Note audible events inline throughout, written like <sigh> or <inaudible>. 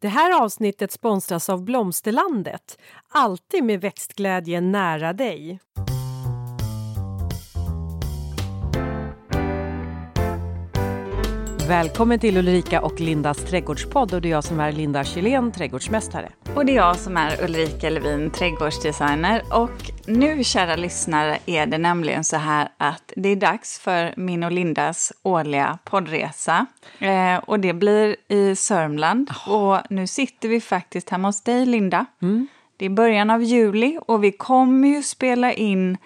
Det här avsnittet sponsras av Blomsterlandet. Alltid med växtglädje nära dig. Välkommen till Ulrika och Lindas trädgårdspodd och det är jag som är Linda Kylén, trädgårdsmästare. Och det är jag som är Ulrika Levin, trädgårdsdesigner. Och nu, kära lyssnare, är det nämligen så här att det är dags för min och Lindas årliga poddresa. Eh, och det blir i Sörmland. Oh. Och nu sitter vi faktiskt hemma hos dig, Linda. Mm. Det är början av juli och vi kommer ju spela in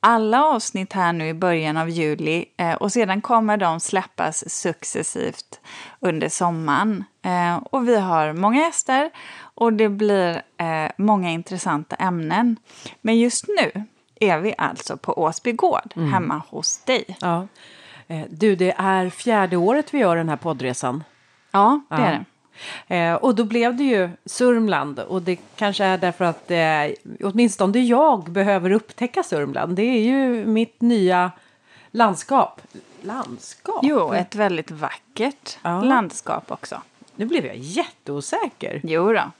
alla avsnitt här nu i början av juli eh, och sedan kommer de släppas successivt under sommaren. Eh, och vi har många gäster och det blir eh, många intressanta ämnen. Men just nu är vi alltså på Åsby gård, mm. hemma hos dig. Ja. Du, det är fjärde året vi gör den här poddresan. Ja, det ja. är det. Eh, och då blev det ju Sörmland och det kanske är därför att eh, åtminstone jag behöver upptäcka Sörmland. Det är ju mitt nya landskap. Landskap? Jo, ett väldigt vackert ja. landskap också. Nu blev jag jätteosäker. Jo då.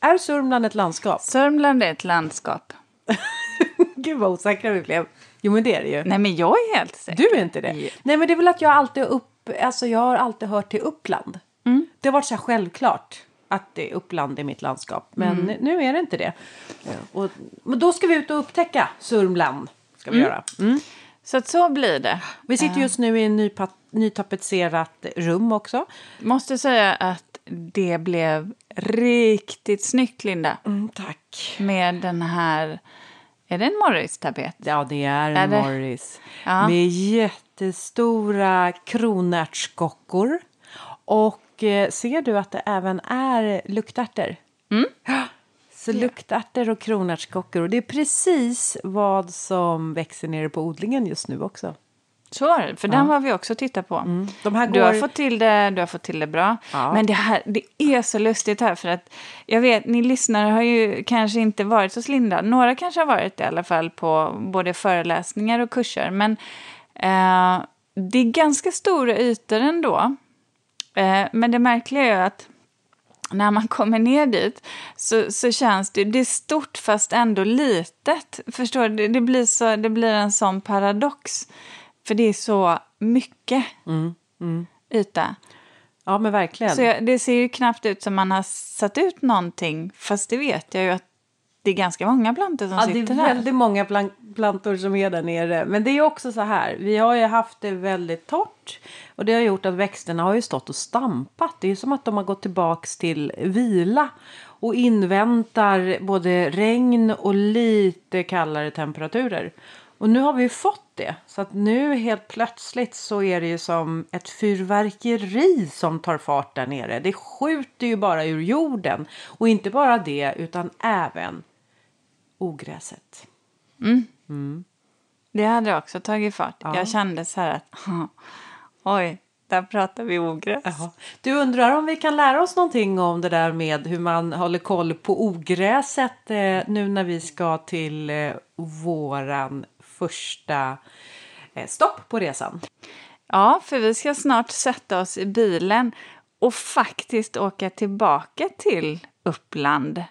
Är Sörmland ett landskap? Sörmland är ett landskap. <laughs> Gud vad osäkra vi blev. Jo men det är det ju. Nej men jag är helt säker. Du är inte det? Ja. Nej men det är väl att jag alltid upp, alltså jag har alltid hört till Uppland. Mm. Det har varit så självklart att det Uppland är mitt landskap. Men mm. nu är det inte det. Och, men då ska vi ut och upptäcka Sörmland. Ska vi mm. göra. Mm. Så att så blir det. Vi sitter just nu i en ny, nytapetserat rum också. Måste säga att det blev riktigt snyggt, Linda. Mm, tack. Med den här... Är det en Morris-tapet? Ja, det är en är Morris. Ja. Med jättestora kronärtskockor. Och ser du att det även är luktärtor? Mm. Så luktärtor och kronärtskockor. Och det är precis vad som växer nere på odlingen just nu också. Så för den var vi också titta på. Mm. De här går... du, har fått till det, du har fått till det bra. Ja. Men det, här, det är så lustigt här för att jag vet, ni lyssnare har ju kanske inte varit hos Linda. Några kanske har varit det i alla fall på både föreläsningar och kurser. Men eh, det är ganska stora ytor ändå. Eh, men det märkliga är att när man kommer ner dit så, så känns det, det är stort fast ändå litet. Förstår du? Det, blir, så, det blir en sån paradox. För det är så mycket mm, mm. yta. Ja men verkligen. Så jag, det ser ju knappt ut som man har satt ut någonting. Fast det vet jag ju att det är ganska många plantor som ja, sitter där. det är väldigt där. många plantor som är där nere. Men det är också så här, vi har ju haft det väldigt torrt. Och det har gjort att växterna har ju stått och stampat. Det är som att de har gått tillbaks till vila. Och inväntar både regn och lite kallare temperaturer. Och nu har vi fått det. Så att nu helt plötsligt så är det ju som ett fyrverkeri som tar fart där nere. Det skjuter ju bara ur jorden. Och inte bara det utan även ogräset. Mm. Mm. Det hade också tagit fart. Ja. Jag kände så här att <laughs> oj, där pratar vi ogräs. Jaha. Du undrar om vi kan lära oss någonting om det där med hur man håller koll på ogräset eh, nu när vi ska till eh, våran första eh, stopp på resan. Ja, för vi ska snart sätta oss i bilen och faktiskt åka tillbaka till Uppland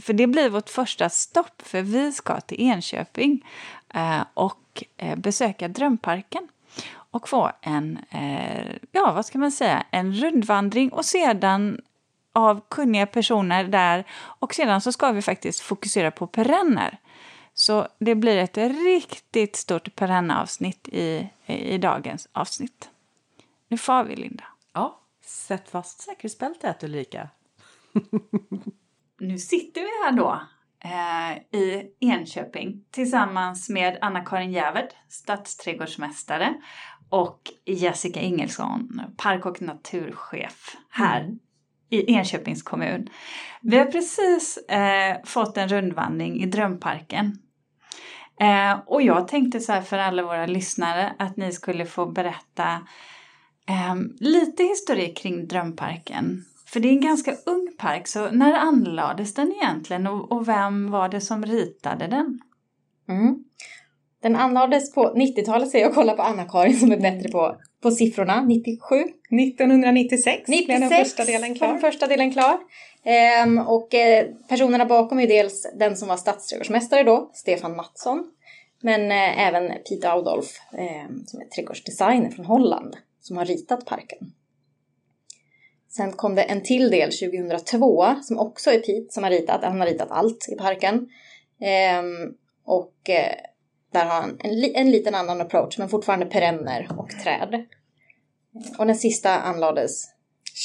för det blir vårt första stopp, för vi ska till Enköping eh, och eh, besöka Drömparken och få en, eh, ja vad ska man säga, en rundvandring och sedan av kunniga personer där och sedan så ska vi faktiskt fokusera på perenner. Så det blir ett riktigt stort perennavsnitt i, i dagens avsnitt. Nu far vi, Linda. Ja, sätt fast säkerhetsbältet, Ulrika. <laughs> nu sitter vi här då eh, i Enköping tillsammans med Anna-Karin Jäverd, stadsträdgårdsmästare och Jessica Ingelsson, park och naturchef här mm. i Enköpings kommun. Vi har precis eh, fått en rundvandring i Drömparken. Eh, och jag tänkte så här för alla våra lyssnare att ni skulle få berätta eh, lite historik kring Drömparken. För det är en ganska ung park, så när anlades den egentligen och, och vem var det som ritade den? Mm. Den anlades på 90-talet, säger jag och kollar på Anna-Karin som är bättre på på siffrorna, 97. 1996 96 blev den första delen klar. den första delen klar. Ehm, och eh, personerna bakom är dels den som var stadsträdgårdsmästare då, Stefan Mattsson. Men eh, även Peter Audolf eh, som är trädgårdsdesigner från Holland som har ritat parken. Sen kom det en till del 2002 som också är Pete som har ritat. Han har ritat allt i parken. Ehm, och eh, där har han en, li- en liten annan approach men fortfarande perenner och träd. Och den sista anlades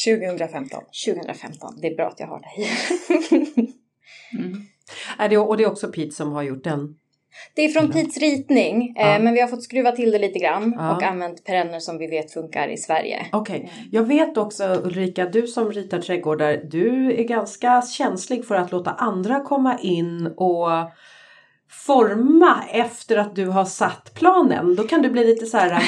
2015. 2015. Det är bra att jag har dig. Är det, och det är också Pete som har gjort den. Det är från Petes ritning, eh, Ja. men vi har fått skruva till det lite grann Ja. och använt perenner som vi vet funkar i Sverige. Okej, jag vet också Ulrika, du som ritar trädgårdar, du är ganska känslig för att låta andra komma in och forma efter att du har satt planen. Då kan du bli lite så här. <laughs>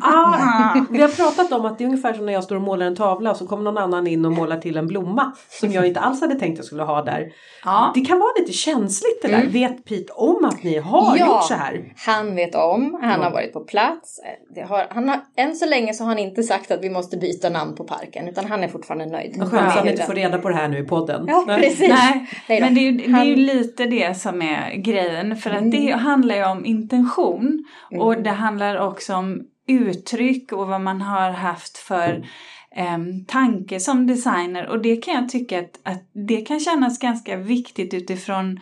ah, vi har pratat om att det är ungefär som när jag står och målar en tavla och så kommer någon annan in och målar till en blomma som jag inte alls hade tänkt jag skulle ha där. Ja. Det kan vara lite känsligt det där. Vet Pete om att ni har Ja. gjort så här? Han vet om, han Ja. har varit på plats. Det har, han har, än så länge så har han inte sagt att vi måste byta namn på parken utan han är fortfarande nöjd. Vad skönt att hur inte får reda på det här nu i podden. Ja, Nej. precis. Nej, Nej men det är, ju, det är ju Han- lite det som är grejen. För att det handlar ju om intention. Och det handlar också om uttryck och vad man har haft för em, tanke som designer. Och det kan jag tycka att, att det kan kännas ganska viktigt utifrån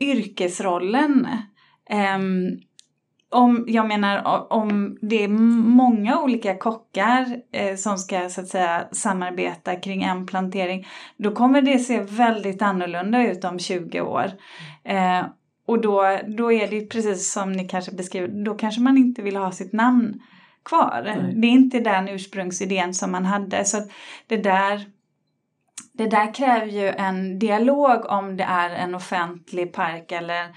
yrkesrollen. Em, om, jag menar om det är många olika kockar eh, som ska så att säga samarbeta kring en plantering då kommer det se väldigt annorlunda ut om 20 år. Eh, och då, då är det precis som ni kanske beskriver, då kanske man inte vill ha sitt namn kvar. Nej. Det är inte den ursprungsidén som man hade. Så det där det där kräver ju en dialog om det är en offentlig park eller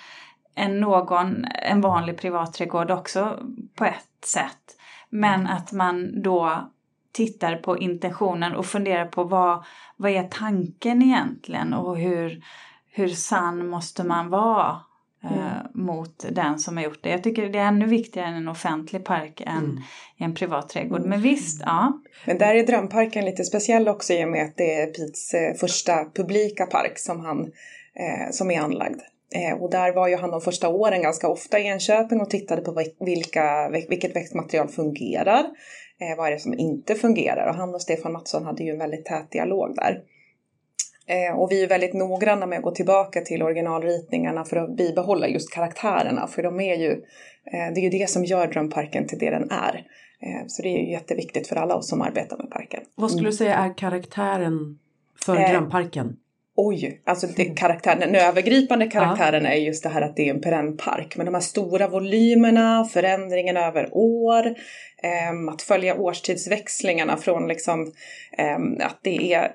en, någon, en vanlig privatträdgård också på ett sätt. Men att man då tittar på intentionen och funderar på vad, vad är tanken egentligen och hur, hur sann måste man vara eh, mot den som har gjort det. Jag tycker det är ännu viktigare än en offentlig park än Mm. en privat trädgård. Men visst, ja. Men där är Drömparken lite speciell också i och med att det är Pets eh, första publika park som, han, eh, som är anlagd. Eh, och där var ju han de första åren ganska ofta i Enköping och tittade på vil- vilka, vilket växtmaterial fungerar. Eh, vad är det som inte fungerar? Och han och Stefan Mattsson hade ju en väldigt tät dialog där. Eh, och vi är väldigt noggranna med att gå tillbaka till originalritningarna för att bibehålla just karaktärerna. För de är ju, eh, det är ju det som gör Drömparken till det den är. Eh, Så det är ju jätteviktigt för alla oss som arbetar med parken. Vad skulle du säga är karaktären för Eh, drömparken? Oj, alltså det, karaktären, den övergripande karaktären är just det här att det är en perennpark. Men de här stora volymerna, förändringen över år, ehm, att följa årstidsväxlingarna från liksom ehm, att det är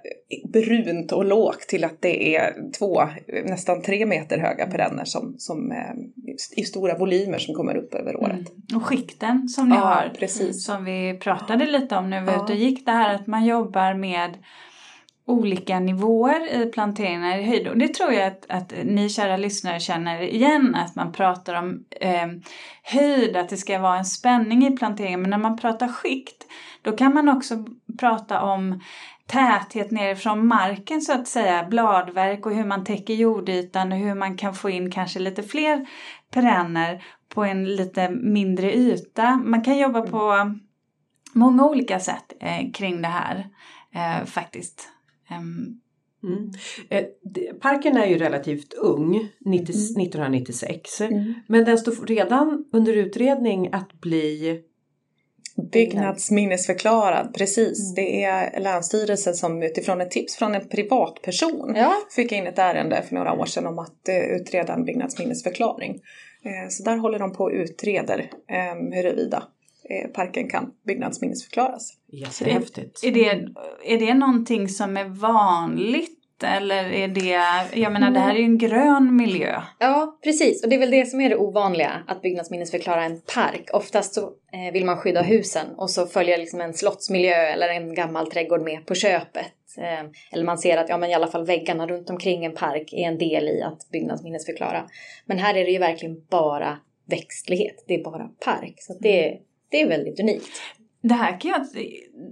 brunt och lågt till att det är två, nästan tre meter höga perenner som, som ehm, i stora volymer som kommer upp över året. Och skikten som ni Ja, har. precis. Som vi pratade lite om när vi var Ja. ute och gick. Det här att man jobbar med olika nivåer i planteringar i höjd. Och det tror jag att, att ni kära lyssnare känner igen. Att man pratar om eh, höjd, att det ska vara en spänning i planteringen. Men när man pratar skikt då kan man också prata om täthet nerifrån marken så att säga. Bladverk och hur man täcker jordytan och hur man kan få in kanske lite fler perenner på en lite mindre yta. Man kan jobba på många olika sätt eh, kring det här eh, faktiskt. Ehm, Mm. Eh, Parken är ju relativt ung, 90, 1996. Men den står redan under utredning att bli... Byggnadsminnesförklarad, precis. Det är Länsstyrelsen som utifrån ett tips från en privatperson Ja, fick in ett ärende för några år sedan om att eh, utreda en byggnadsminnesförklaring. Eh, så där håller de på och utreder eh, huruvida parken kan byggnadsminnesförklaras. Jättehäftigt. är, det, är det någonting som är vanligt? Eller är det, jag menar det här är ju en grön miljö. Ja, precis. Och det är väl det som är det ovanliga, att byggnadsminnesförklara en park. Oftast så eh, vill man skydda husen och så följer liksom en slottsmiljö eller en gammal trädgård med på köpet. Eh, eller man ser att ja, men i alla fall väggarna runt omkring en park är en del i att byggnadsminnesförklara. Men här är det ju verkligen bara växtlighet, det är bara park. Så det, det är väldigt unikt. det här kan jag,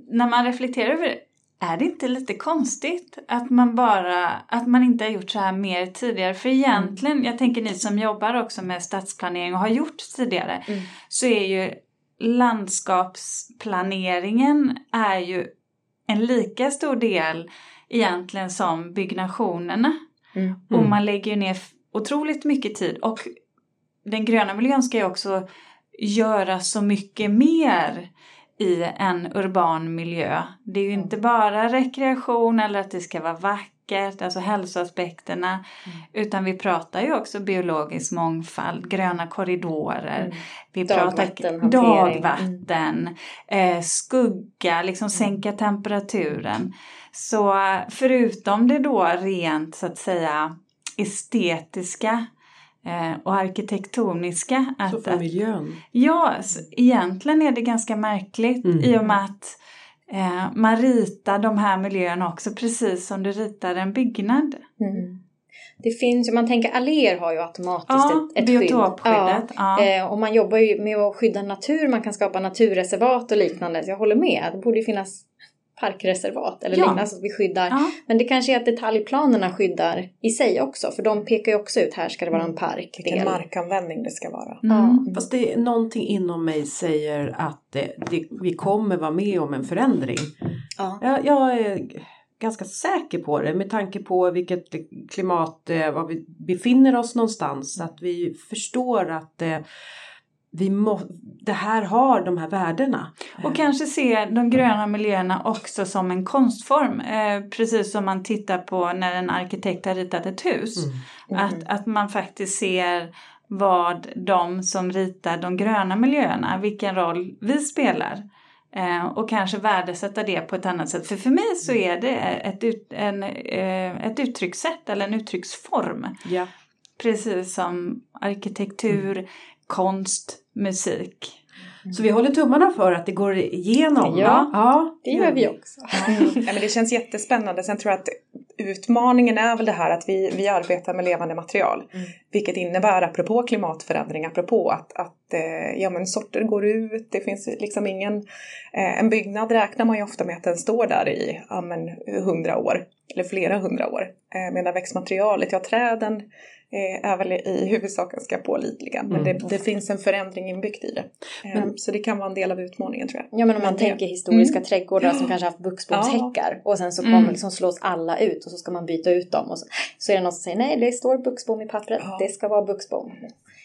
när man reflekterar över det, är det inte lite konstigt att man bara, att man inte har gjort så här mer tidigare? För egentligen, jag tänker ni som jobbar också med stadsplanering och har gjort tidigare, mm. så är ju landskapsplaneringen är ju en lika stor del egentligen som byggnationerna. Mm. Och man lägger ju ner otroligt mycket tid och den gröna miljön ska ju också göra så mycket mer i en urban miljö. Det är ju inte bara rekreation eller att det ska vara vackert, alltså hälsoaspekterna, mm. utan vi pratar ju också biologisk mångfald, gröna korridorer, mm. vi pratar dagvatten, mm. eh, skugga, liksom sänka temperaturen. Så förutom det då rent så att säga estetiska och arkitektoniska. Att, så för miljön? ja, egentligen är det ganska märkligt mm. i och med att eh, man ritar de här miljöerna också precis som du ritar en byggnad. Mm. Det finns man tänker alléer har ju automatiskt ja, ett, ett skydd. Ja, ja. Eh, och man jobbar ju med att skydda natur, man kan skapa naturreservat och liknande. Så jag håller med, det borde ju finnas parkreservat eller ja. liknande, så att vi skyddar. Ja. Men det kanske är att detaljplanerna skyddar i sig också, för de pekar ju också ut här ska det vara en mm. park. Vilken markanvändning det ska vara. Mm. Ja. Fast det är någonting inom mig säger att det, det, vi kommer vara med om en förändring. Ja. Jag, jag är ganska säker på det med tanke på vilket klimat, eh, var vi befinner oss någonstans. Att vi förstår att eh, vi må, det här har de här värdena. Och kanske se de gröna miljöerna också som en konstform. Eh, precis som man tittar på när en arkitekt har ritat ett hus. Mm. Mm. Att, att man faktiskt ser vad de som ritar de gröna miljöerna, vilken roll vi spelar. Eh, och kanske värdesätta det på ett annat sätt. För för mig så är det ett, ut, en, eh, ett uttryckssätt eller en uttrycksform. Ja. Precis som arkitektur, mm. Konst, musik. Så vi håller tummarna för att det går igenom. Ja, ja det gör vi också. Mm. <laughs> ja, men det känns jättespännande. Sen tror jag att utmaningen är väl det här att vi, vi arbetar med levande material. Mm. Vilket innebär, apropå klimatförändring, apropå att, att eh, ja, men sorter går ut, det finns liksom ingen... Eh, en byggnad räknar man ju ofta med att den står där i ja, men, hundra år, eller flera hundra år. Eh, medan växtmaterialet, ja träden är väl i huvudsak ganska pålitliga. Men mm. det, det, finns en förändring inbyggt i det. Men, ehm, så det kan vara en del av utmaningen tror jag. Ja men om man men tänker det. historiska mm. trädgårdar som kanske haft buxbomshäckar ja. och sen så kommer mm. liksom slås alla ut och så ska man byta ut dem och så, så är det någon som säger nej det står buxbom i pappret, ja. det ska vara buxbom.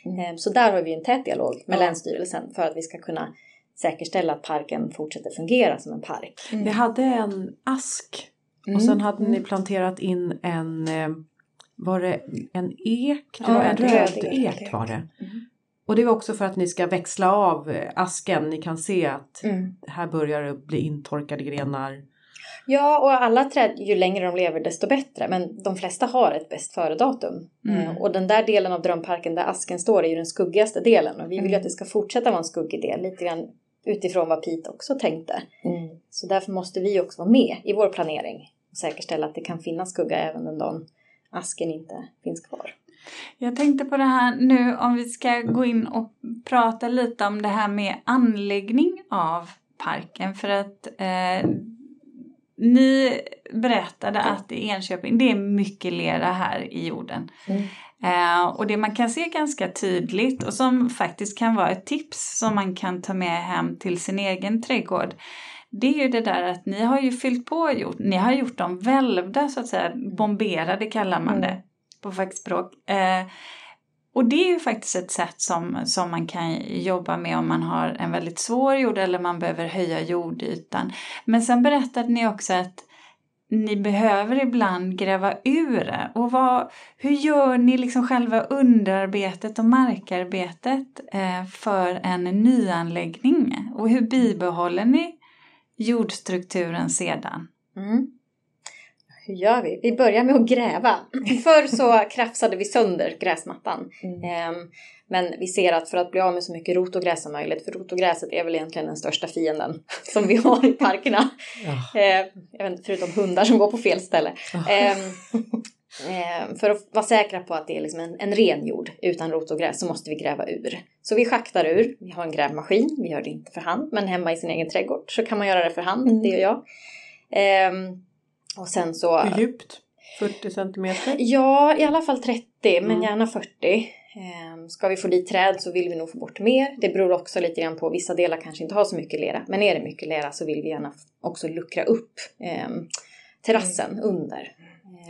Mm. Så där har vi en tät dialog med ja. Länsstyrelsen för att vi ska kunna säkerställa att parken fortsätter fungera som en park. Mm. Vi hade en ask och sen hade ni planterat in en eh, var det en ek? Det var en röd ek var det. Mm. Och det var också för att ni ska växla av eh, asken. Ni kan se att mm. här börjar det bli intorkade grenar. Ja, och alla träd, ju längre de lever desto bättre. Men de flesta har ett bäst före-datum. Mm. Eh, och den där delen av drömparken där asken står är ju den skuggigaste delen. Och vi vill ju mm. att det ska fortsätta vara en skuggig del. Lite grann utifrån vad Pete också tänkte. Mm. Så därför måste vi också vara med i vår planering. Och säkerställa att det kan finnas skugga även den dagen asken inte finns kvar. Jag tänkte på det här nu om vi ska gå in och prata lite om det här med anläggning av parken för att eh, ni berättade att i Enköping, det är mycket lera här i jorden. Mm. Eh, och det man kan se ganska tydligt och som faktiskt kan vara ett tips som man kan ta med hem till sin egen trädgård det är ju det där att ni har ju fyllt på och gjort, ni har gjort dem välvda så att säga, bomberade kallar man det mm. på fackspråk. Eh, och det är ju faktiskt ett sätt som, som man kan jobba med om man har en väldigt svår jord eller man behöver höja jordytan. Men sen berättade ni också att ni behöver ibland gräva ur det. Och vad, hur gör ni liksom själva underarbetet och markarbetet eh, för en nyanläggning? Och hur bibehåller ni jordstrukturen sedan? Mm. Hur gör vi? Vi börjar med att gräva. <laughs> Förr så krafsade vi sönder gräsmattan. Mm. Ehm, men vi ser att för att bli av med så mycket rot och gräs som möjligt, för rot och gräset är väl egentligen den största fienden <laughs> som vi har i parkerna. Ja. Inte, förutom hundar som går på fel ställe. Ja. Ehm, Eh, för att vara säkra på att det är liksom en, en ren jord utan rotogräs så måste vi gräva ur. Så vi schaktar ur, vi har en grävmaskin, vi gör det inte för hand, men hemma i sin egen trädgård så kan man göra det för hand, Mm. det gör jag. Ehm, och sen så... Hur djupt? 40 centimeter? Ja, i alla fall 30, men Mm. gärna 40. Ehm, ska vi få dit träd så vill vi nog få bort mer. Det beror också lite grann på, vissa delar kanske inte har så mycket lera. Men är det mycket lera så vill vi gärna också luckra upp ehm, terrassen under.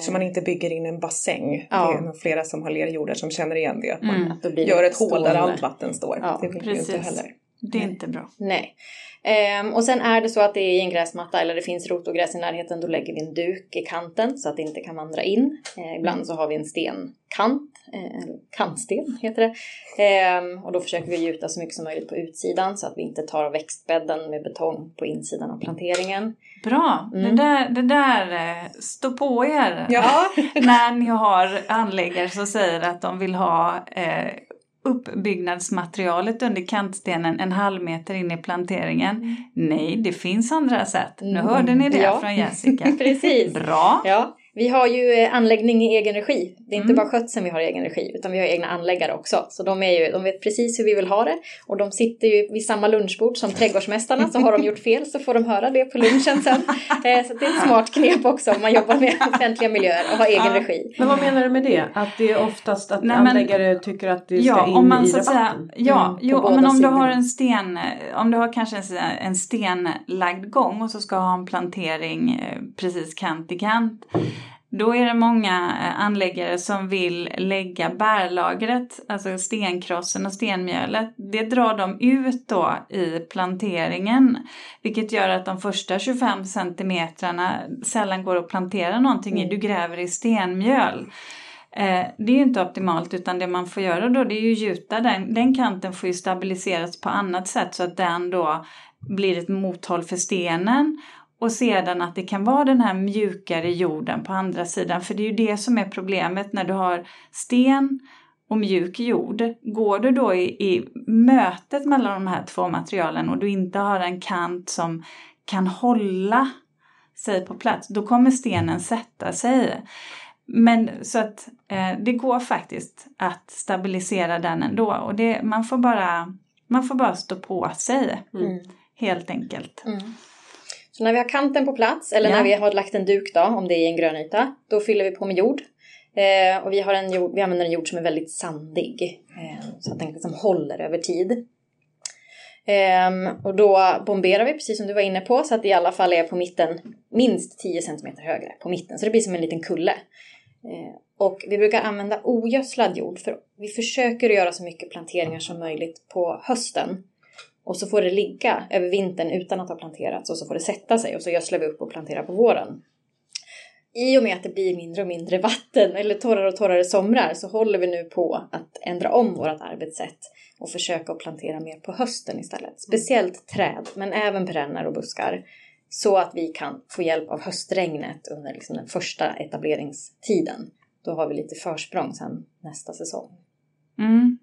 Så man inte bygger in en bassäng. Ja. Det är flera som har lerjordar som känner igen det. Att man Mm. Gör ett hål där allt vatten står. Ja, det vill vi ju inte precis. heller. Det är inte bra. Nej. Ehm, och sen är det så att det är i en gräsmatta eller det finns rotogräs i närheten, då lägger vi en duk i kanten så att det inte kan vandra in. Eh, ibland så har vi en stenkant, eh, kantsten heter det. Ehm, och då försöker vi gjuta så mycket som möjligt på utsidan så att vi inte tar växtbädden med betong på insidan av planteringen. Bra, Mm. det där, det där eh, stå på er. Ja. <laughs> När ni har anläggare som säger att de vill ha eh, uppbyggnadsmaterialet under kantstenen en halv meter in i planteringen. Nej, det finns andra sätt. Nu Mm. hörde ni det Ja. från Jessica. <laughs> Precis. Bra. Ja, vi har ju eh, anläggning i egen regi. Det är inte Mm. bara skötseln vi har i egen regi, utan vi har egna anläggare också. Så de, är ju, de vet precis hur vi vill ha det. Och de sitter ju vid samma lunchbord som trädgårdsmästarna, så har de gjort fel så får de höra det på lunchen sen. <laughs> Eh, Så det är ett smart knep också om man jobbar med <laughs> offentliga miljöer och har egen Ja. regi. Men vad menar du med det? Att det är oftast att Nej, men- anläggare tycker att det ska Ja, in om man i så att säga, rabatten? ja, Mm, jo, men om du sidor. har en sten, om du har kanske en, en stenlagd gång och så ska ha en plantering eh, precis kant i kant. Då är det många eh, anläggare som vill lägga bärlagret, alltså stenkrossen och stenmjölet. Det drar de ut då i planteringen. Vilket gör att de första 25 centimetrarna sällan går att plantera någonting i. Du gräver i stenmjöl. Eh, det är ju inte optimalt utan det man får göra då det är ju gjuta den, den kanten får ju stabiliseras på annat sätt så att den då blir ett mothåll för stenen och sedan att det kan vara den här mjukare jorden på andra sidan för det är ju det som är problemet när du har sten och mjuk jord. Går du då i, i mötet mellan de här två materialen och du inte har en kant som kan hålla sig på plats, då kommer stenen sätta sig. Men så att eh, det går faktiskt att stabilisera den ändå och det, man, får bara, man får bara stå på sig Mm. helt enkelt. Mm. Så när vi har kanten på plats, eller Ja. när vi har lagt en duk då, om det är en grönyta, då fyller vi på med jord. Eh, och vi, har en jord, vi använder en jord som är väldigt sandig, eh, så att den liksom håller över tid. Ehm, och då bomberar vi, precis som du var inne på, så att det i alla fall är på mitten minst 10 cm högre på mitten. Så det blir som en liten kulle. Eh, och vi brukar använda ogödslad jord, för vi försöker göra så mycket planteringar som möjligt på hösten. Och så får det ligga över vintern utan att ha planterats och så får det sätta sig och så gödslar vi upp och planterar på våren. I och med att det blir mindre och mindre vatten eller torrare och torrare somrar så håller vi nu på att ändra om vårt arbetssätt och försöka att plantera mer på hösten istället. Speciellt träd, men även perenner och buskar. Så att vi kan få hjälp av höstregnet under liksom den första etableringstiden. Då har vi lite försprång sen nästa säsong. Mm.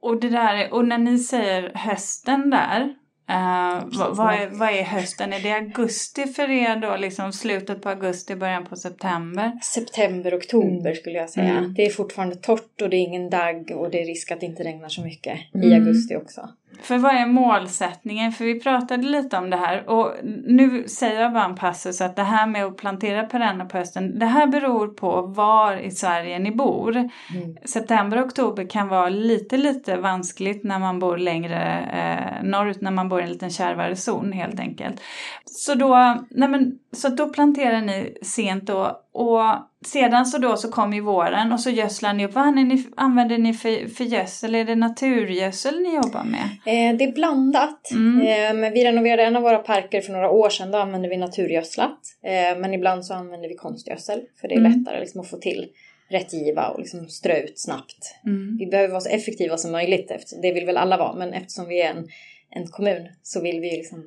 Och, det där, och när ni säger hösten där, eh, vad, vad, är, vad är hösten? Är det augusti för er då? Liksom slutet på augusti, början på september? September, oktober skulle jag säga. Mm. Det är fortfarande torrt och det är ingen dagg och det är risk att det inte regnar så mycket i Mm. augusti också. För vad är målsättningen? För vi pratade lite om det här och nu säger jag bara en passus att det här med att plantera perenner på hösten, det här beror på var i Sverige ni bor. Mm. September och oktober kan vara lite, lite vanskligt när man bor längre eh, norrut, när man bor i en liten kärvare zon helt enkelt. Så då, nej men, så då planterar ni sent då och sedan så då så kommer ju våren och så gödslar ni upp. Vad använder ni, använder ni för, för gödsel? Är det naturgödsel ni jobbar med? Eh, det är blandat. Mm. Eh, men vi renoverade en av våra parker för några år sedan. Då använde vi naturgödslat. Eh, men ibland så använder vi konstgödsel. För det är Mm. lättare liksom, att få till rätt giva och liksom strö ut snabbt. Mm. Vi behöver vara så effektiva som möjligt. Efter, det vill väl alla vara. Men eftersom vi är en, en kommun så vill vi liksom,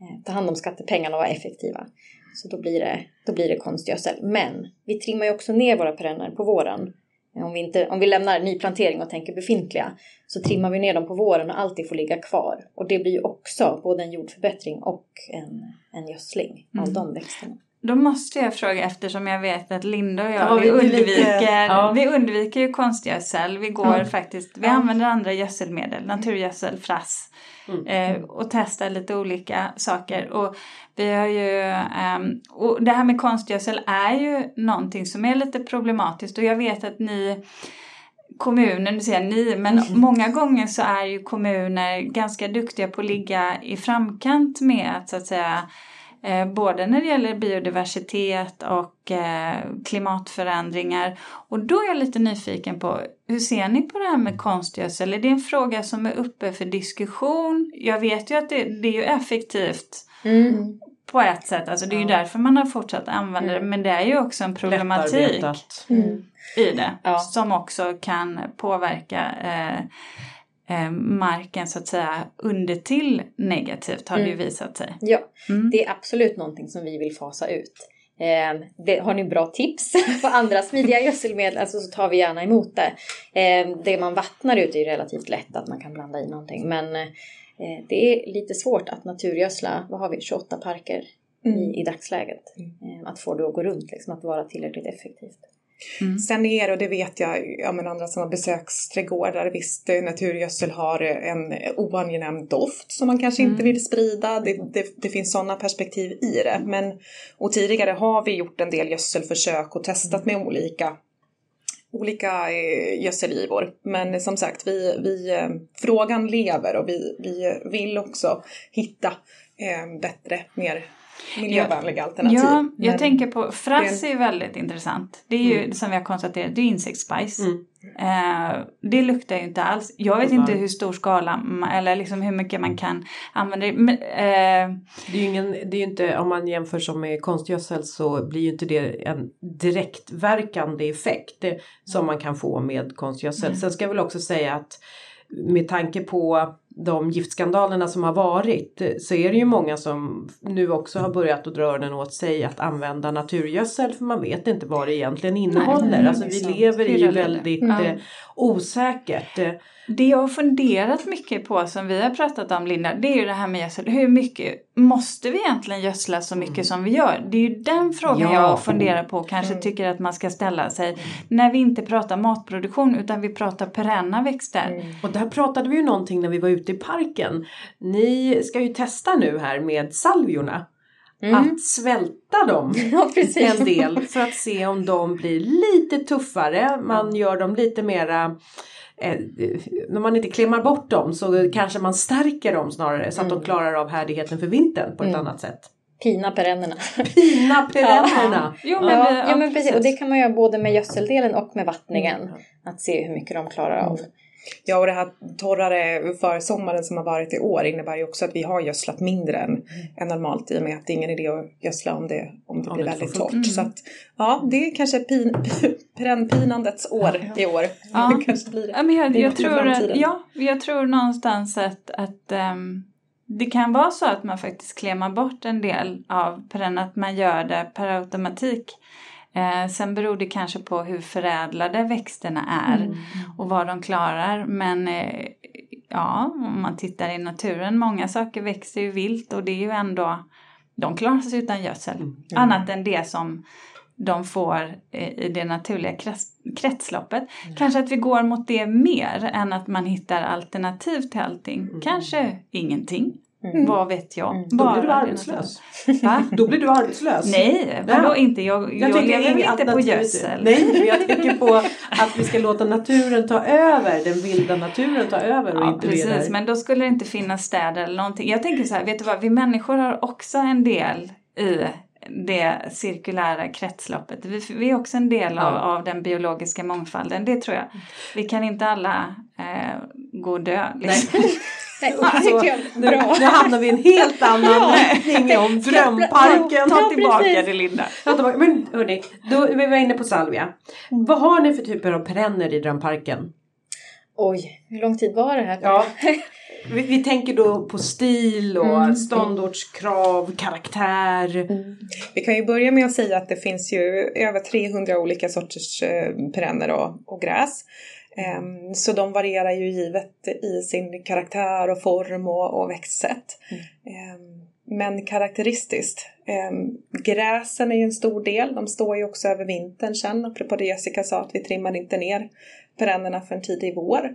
eh, ta hand om skattepengarna och vara effektiva. Så då blir, det, då blir det konstgödsel. Men vi trimmar ju också ner våra perenner på våren. Om vi, inte, om vi lämnar nyplantering och tänker befintliga så trimmar vi ner dem på våren och alltid får ligga kvar. Och det blir ju också både en jordförbättring och en, en gödsling av Mm. de växterna. Då måste jag fråga eftersom jag vet att Linda och jag, Ja, vi, vi- vi undviker, lite- ja. vi undviker ju konstgödsel. Vi går Mm. faktiskt, vi använder andra gödselmedel, naturgödsel, frass. Mm. Eh, och testar lite olika saker. Och vi har ju, ehm, och det här med konstgödsel är ju någonting som är lite problematiskt och jag vet att ni kommunen, nu säger jag ni, men Mm. många gånger så är ju kommuner ganska duktiga på att ligga i framkant med att så att säga eh, både när det gäller biodiversitet och eh, klimatförändringar. Och då är jag lite nyfiken på, hur ser ni på det här med konstgödsel? Är det en fråga som är uppe för diskussion? Jag vet ju att det, det är ju effektivt Mm. på ett sätt, alltså det är ju Ja. därför man har fortsatt använda det, men det är ju också en problematik. Mm. i det Ja. som också kan påverka eh, eh, marken så att säga under till negativt har det ju Mm. visat sig. Ja, Mm. det är absolut någonting som vi vill fasa ut. Eh, det, har ni bra tips <laughs> på andra smidiga gödselmedel alltså, så tar vi gärna emot det. Eh, det man vattnar ut är ju relativt lätt att man kan blanda i någonting. Men eh, det är lite svårt att naturgödsla, vad har vi, 28 parker Mm. i, i dagsläget. Eh, att få det att gå runt, liksom, att vara tillräckligt effektivt. Mm. Sen är det, och det vet jag, ja, men andra som har besöksträdgårdar, visst naturgödsel har en oangenäm doft som man kanske inte Mm. vill sprida. Det, det, det finns sådana perspektiv i det. Men, och tidigare har vi gjort en del gödselförsök och testat med olika olika eh, gödselgivor. Men som sagt, vi, vi, eh, frågan lever och vi, vi vill också hitta eh, bättre, mer miljövänliga alternativ. Ja, jag tänker på frass är ju väldigt intressant. Det är ju Mm. som vi har konstaterat, det är insektsbajs. Mm. Eh, det luktar ju inte alls. Jag vet inte hur stor skala eller liksom hur mycket man kan använda det. Men, eh, Det är ju ingen, det är ju inte, om man jämför som med konstgödsel så blir ju inte det en direktverkande effekt det, som man kan få med konstgödsel. Sen ska jag väl också säga att med tanke på de giftskandalerna som har varit så är det ju många som nu också har börjat att dra öronen åt sig att använda naturgödsel för man vet inte vad det egentligen innehåller. Nej, alltså vi sant. lever i väldigt Ja. eh, osäkert. Det jag har funderat mycket på som vi har pratat om Linda, det är ju det här med gödsel. Hur mycket måste vi egentligen gödsla så mycket som vi gör? Det är ju den frågan Ja. jag funderar på och kanske Mm. tycker att man ska ställa sig när vi inte pratar matproduktion utan vi pratar perenna växter. Mm. Och där pratade vi ju någonting när vi var ute i parken. Ni ska ju testa nu här med salviorna. Mm. Att svälta dem <laughs> Ja, en del för att se om de blir lite tuffare. Man gör dem lite mera eh, när man inte klämmar bort dem så kanske man stärker dem snarare så att de Mm. klarar av härdigheten för vintern på ett Mm. annat sätt. Pina perennerna. Pina <laughs> perennerna! Jo, men Ja, ja, men precis. Och det kan man göra både med gödseldelen och med vattningen. Mm. Att se hur mycket de klarar av. Ja, och det här torrare försommaren som har varit i år innebär ju också att vi har gödslat mindre än, än normalt i och med att det är ingen idé att gödsla om det, om det Om blir det väldigt torrt. fullt. Så att, ja, det är kanske pin, <laughs> perennpinandets år i år. Ja. <laughs> Det kanske blir det. Ja, men jag, jag, tror, ja, jag tror någonstans att, att ehm, det kan vara så att man faktiskt klämmer bort en del av perenna, att man gör det per automatik. Eh, sen beror det kanske på hur förädlade växterna är Mm. och vad de klarar. Men eh, ja, om man tittar i naturen, många saker växer ju vilt och det är ju ändå, de klarar sig utan gödsel. Mm. Annat än det som de får eh, i det naturliga krets, kretsloppet. Kanske att vi går mot det mer än att man hittar alternativ till allting. Kanske ingenting. Mm. Vad vet jag? Mm. Då blir du arbetslös. Va? Då blir du arbetslös. Nej, vadå inte? Jag, jag, tycker lever inte på gödsel. Nej, men jag tänker på att vi ska låta naturen ta över. Den vilda naturen ta över och Ja, inte precis. Men då skulle det inte finnas städer eller någonting. Jag tänker så här, vet du vad? Vi människor har också en del i det cirkulära kretsloppet. Vi, vi är också en del av, Ja. av den biologiska mångfalden, det tror jag. Vi kan inte alla eh, gå och dö. Liksom. <laughs> Nej, Och det så, tycker jag nu, nu hamnar vi i en helt <laughs> annan riktning om drömparken. Ta tillbaka det Linda. Men hörni, då, vi var inne på salvia. Vad har ni för typer av perenner i drömparken? Oj, hur lång tid var det här? Ja. Vi, vi tänker då på stil och Mm. ståndortskrav, karaktär. Mm. Vi kan ju börja med att säga att det finns ju över 300 olika sorters eh, perenner och, och gräs. Ehm, så de varierar ju givet i sin karaktär och form och, och växtsätt. Ehm, men karaktäristiskt. Ehm, gräsen är ju en stor del, de står ju också över vintern sen, apropå det Jessica sa att vi trimmar inte ner perennerna för en tidig vår.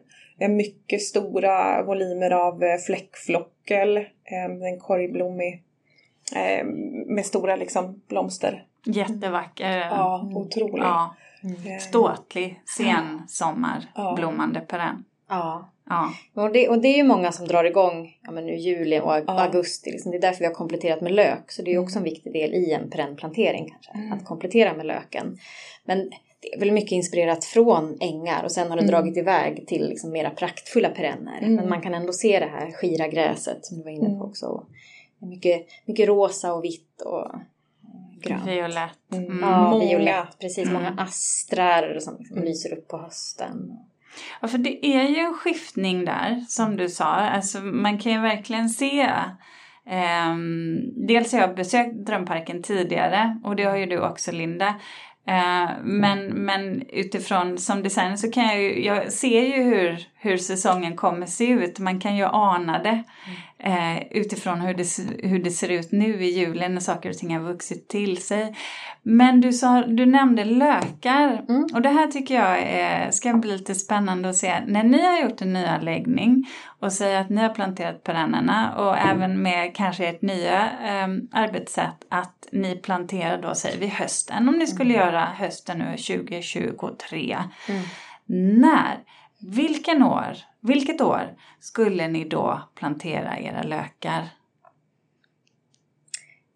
Mycket stora volymer av eh, fläckflockel, en korgblommig med stora liksom blomster. Jättevacker. Ja, otrolig. Ja. Ehm, Ståtlig sensomarblommande perenn. Ja. Ja. Och det, och det är ju många som drar igång ja, men nu juli och augusti. Liksom. Det är därför vi har kompletterat med lök. Så det är ju också en viktig del i en perennplantering kanske. Att komplettera med löken. Men det är väl mycket inspirerat från ängar och sen har det dragit iväg till liksom mera praktfulla perenner. Men man kan ändå se det här skira gräset som du var inne på också. Det är mycket, mycket rosa och vitt och eh, grönt. Violett. Mm. Ja, Många. violett. Precis, många astrar som liksom lyser upp på hösten. Ja, för det är ju en skiftning där, som du sa. Alltså, man kan ju verkligen se... ehm, dels har jag besökt Drömparken tidigare och det har ju du också Linda. Eh, men, men utifrån som designer så kan jag ju, jag ser ju hur, hur säsongen kommer se ut. Man kan ju ana det eh, utifrån hur det, hur det ser ut nu i julen när saker och ting har vuxit till sig. Men du, sa, du nämnde lökar och det här tycker jag är, ska bli lite spännande att se. När ni har gjort en nyanläggning och säger att ni har planterat perennerna och även med kanske ert nya eh, arbetssätt att ni planterar då säger vi hösten om ni skulle göra hösten nu 2023. När, vilken år, vilket år skulle ni då plantera era lökar?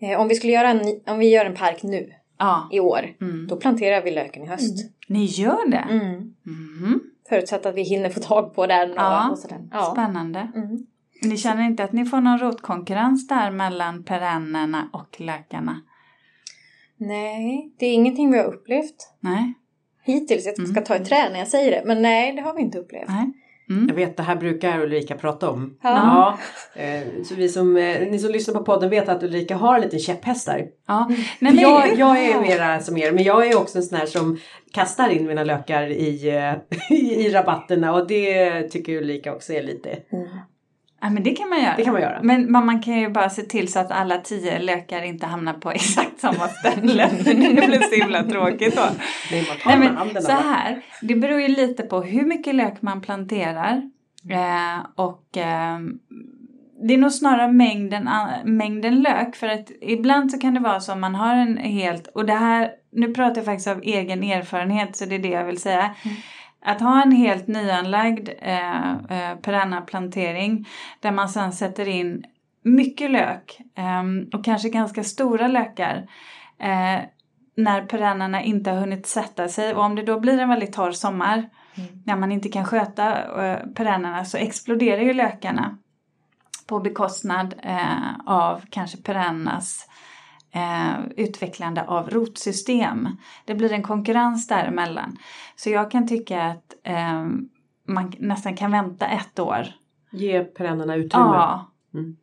Eh, om vi skulle göra en, om vi gör en park nu Ja, i år, Mm. då planterar vi löken i höst. ni gör det? Mm. Mhm. Förutsatt att vi hinner få tag på den och, Ja, och sådär. Ja. Spännande. Mm. Ni känner inte att ni får någon rotkonkurrens där mellan perennerna och lökarna? Nej, det är ingenting vi har upplevt Nej? Hittills. Jag ska Mm. ta ett trä när jag säger det, men nej, det har vi inte upplevt. Nej? Mm. Jag vet, det här brukar Ulrika prata om. Ja. Ja, eh, så vi som, eh, ni som lyssnar på podden vet att Ulrika har en liten käpphäst där. Ja. Nej, För men, jag, jag är mera som er, men jag är också en sån här som kastar in mina lökar i, eh, <laughs> i, i rabatterna och det tycker Ulrika också är lite, ja, men det kan man göra. det kan man göra. Men man, kan ju bara se till så att alla tio lökar inte hamnar på <laughs> exakt samma ställe. <laughs> Det blir så himla tråkigt då. Nej, men så här, det beror ju lite på hur mycket lök man planterar. Eh, och eh, det är nog snarare mängden, mängden lök. För att ibland så kan det vara så om man har en helt, och det här, nu pratar jag faktiskt av egen erfarenhet så det är det jag vill säga. Att ha en helt nyanlagd eh, eh, perennaplantering där man sedan sätter in mycket lök eh, och kanske ganska stora lökar. Eh, när perennerna inte har hunnit sätta sig och om det då blir en väldigt torr sommar när man inte kan sköta eh, perennerna så exploderar ju lökarna på bekostnad eh, av kanske perennas eh, utvecklande av rotsystem. Det blir en konkurrens däremellan. Så jag kan tycka att eh, man nästan kan vänta ett år. Ge perennerna utrymme. Ja, Mm.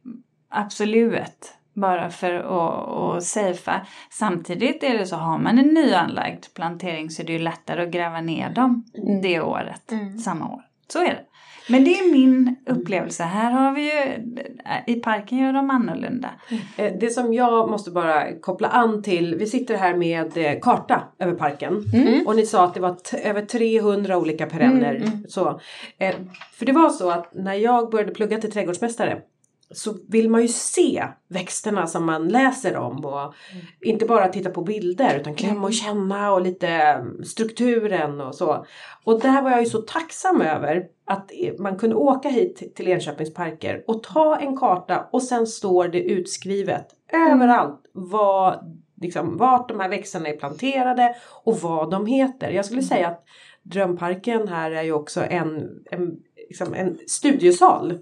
absolut. Bara för att, att safea. Samtidigt är det så, har man en nyanlagd plantering så är det ju lättare att gräva ner dem det året, samma år. Så är det. Men det är min upplevelse. Här har vi ju, i parken gör de annorlunda. Eh, Det som jag måste bara koppla an till, vi sitter här med eh, karta över parken. Och ni sa att det var t- över 300 olika perenner. Så, eh, för det var så att när jag började plugga till trädgårdsmästare så vill man ju se växterna som man läser om och inte bara titta på bilder utan klämma och känna och lite mm, strukturen och så. Och där var jag ju så tacksam över att man kunde åka hit till Enköpings parker och ta en karta och sen står det utskrivet överallt vad, liksom, vart de här växterna är planterade och vad de heter. Jag skulle säga att Drömparken här är ju också en, en, liksom en studiesal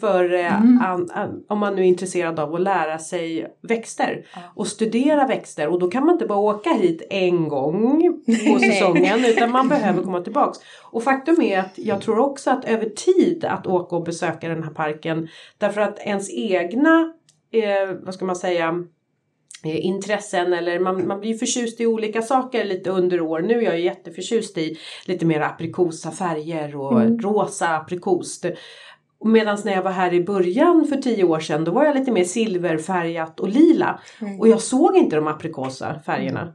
för eh, an, an, om man nu är intresserad av att lära sig växter och studera växter. Och då kan man inte bara åka hit en gång på <laughs> säsongen utan man behöver komma tillbaks. Och faktum är att jag tror också att över tid att åka och besöka den här parken därför att ens egna, eh, vad ska man säga, eh, intressen eller man, man blir ju förtjust i olika saker lite under år. Nu är jag ju jätteförtjust i lite mer aprikosa färger och rosa aprikos. Medan när jag var här i början för tio år sedan då var jag lite mer silverfärgat och lila. Och jag såg inte de aprikosa färgerna.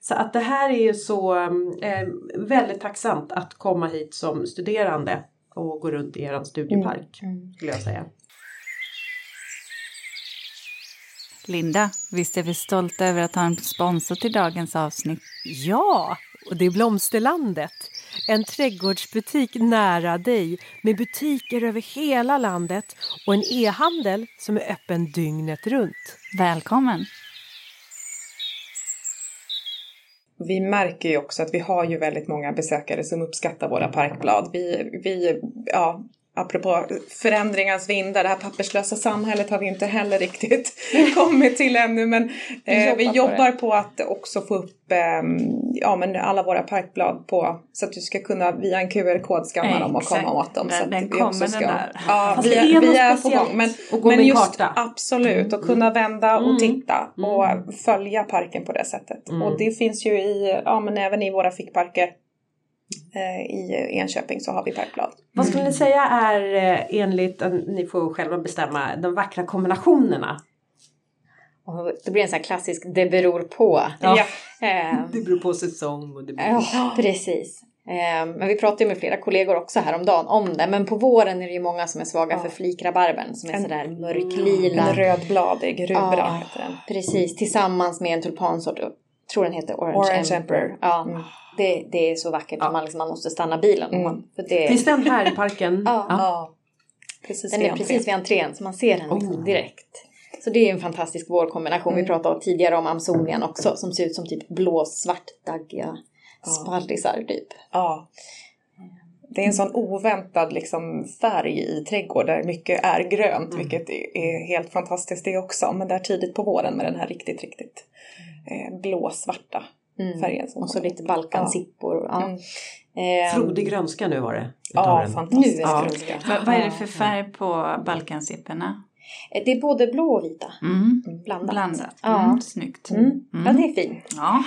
Så att det här är ju så eh, väldigt tacksamt att komma hit som studerande och gå runt i er studiepark. Skulle jag säga. Linda, visst är vi stolta över att ha en sponsor till dagens avsnitt? Ja, och det är Blomsterlandet. En trädgårdsbutik nära dig med butiker över hela landet och en e-handel som är öppen dygnet runt. Välkommen! Vi märker ju också att vi har ju väldigt många besökare som uppskattar våra parkblad. Vi, vi ja, apropå förändringens vindar, det här papperslösa samhället har vi inte heller riktigt <laughs> kommit till ännu. Men eh, vi jobbar på att också få upp eh, ja, men alla våra parkblad på så att du ska kunna via en QR-kod skanna dem och komma åt dem. Den- så att den vi också ska, där. Ja, vi, är vi är på gång. Men, men en just karta. absolut, att kunna vända och Mm. titta Mm. och följa parken på det sättet. Mm. Och det finns ju i, ja men även i våra fickparker i Enköping så har vi parkblad. Vad skulle ni säga är eh, enligt, eh, ni får själva bestämma, de vackra kombinationerna? Och det blir en sån här klassisk det beror på. Ja. Eh, <laughs> Det beror på säsong och det beror på... Ja, precis. Eh, Men vi pratade ju med flera kollegor också häromdagen om det. Men på våren är det ju många som är svaga Ja. för flikrabarbern som är En- sådär mörklila. En rödbladig rubra Ja. heter den. Precis, tillsammans med en tulpansort. Tror den heter Orange, Orange Emperor. Emperor. Ja, Mm. Det, det är så vackert Ja. att man, liksom, man måste stanna bilen. Mm. Man, för det, Finns den här i parken? Ja. Ja. Precis den är entrén. precis vid entrén så man ser den liksom Oh. direkt. Så det är en fantastisk vårkombination. Vi Mm. pratade tidigare om Amsonian också som ser ut som typ blåsvart daggiga Ja. sparrisar typ. Ja. Det är en sån oväntad liksom, färg i trädgård där mycket är grönt, Mm. vilket är, är helt fantastiskt det också. Men där tidigt på våren med den här riktigt, riktigt eh, blåsvarta Mm. färgen. Som Och så lite balkansippor. Ja. Mm. Ehm, Frodig grönska nu var det. Ja, den. är det grönska. Va, vad är det för färg på Balkansipporna? Eh, Det är både blå och vita. Mm. Blandat. Blandat. Ja. Mm, snyggt. Mm. Mm. Ja, det är fint. Ja.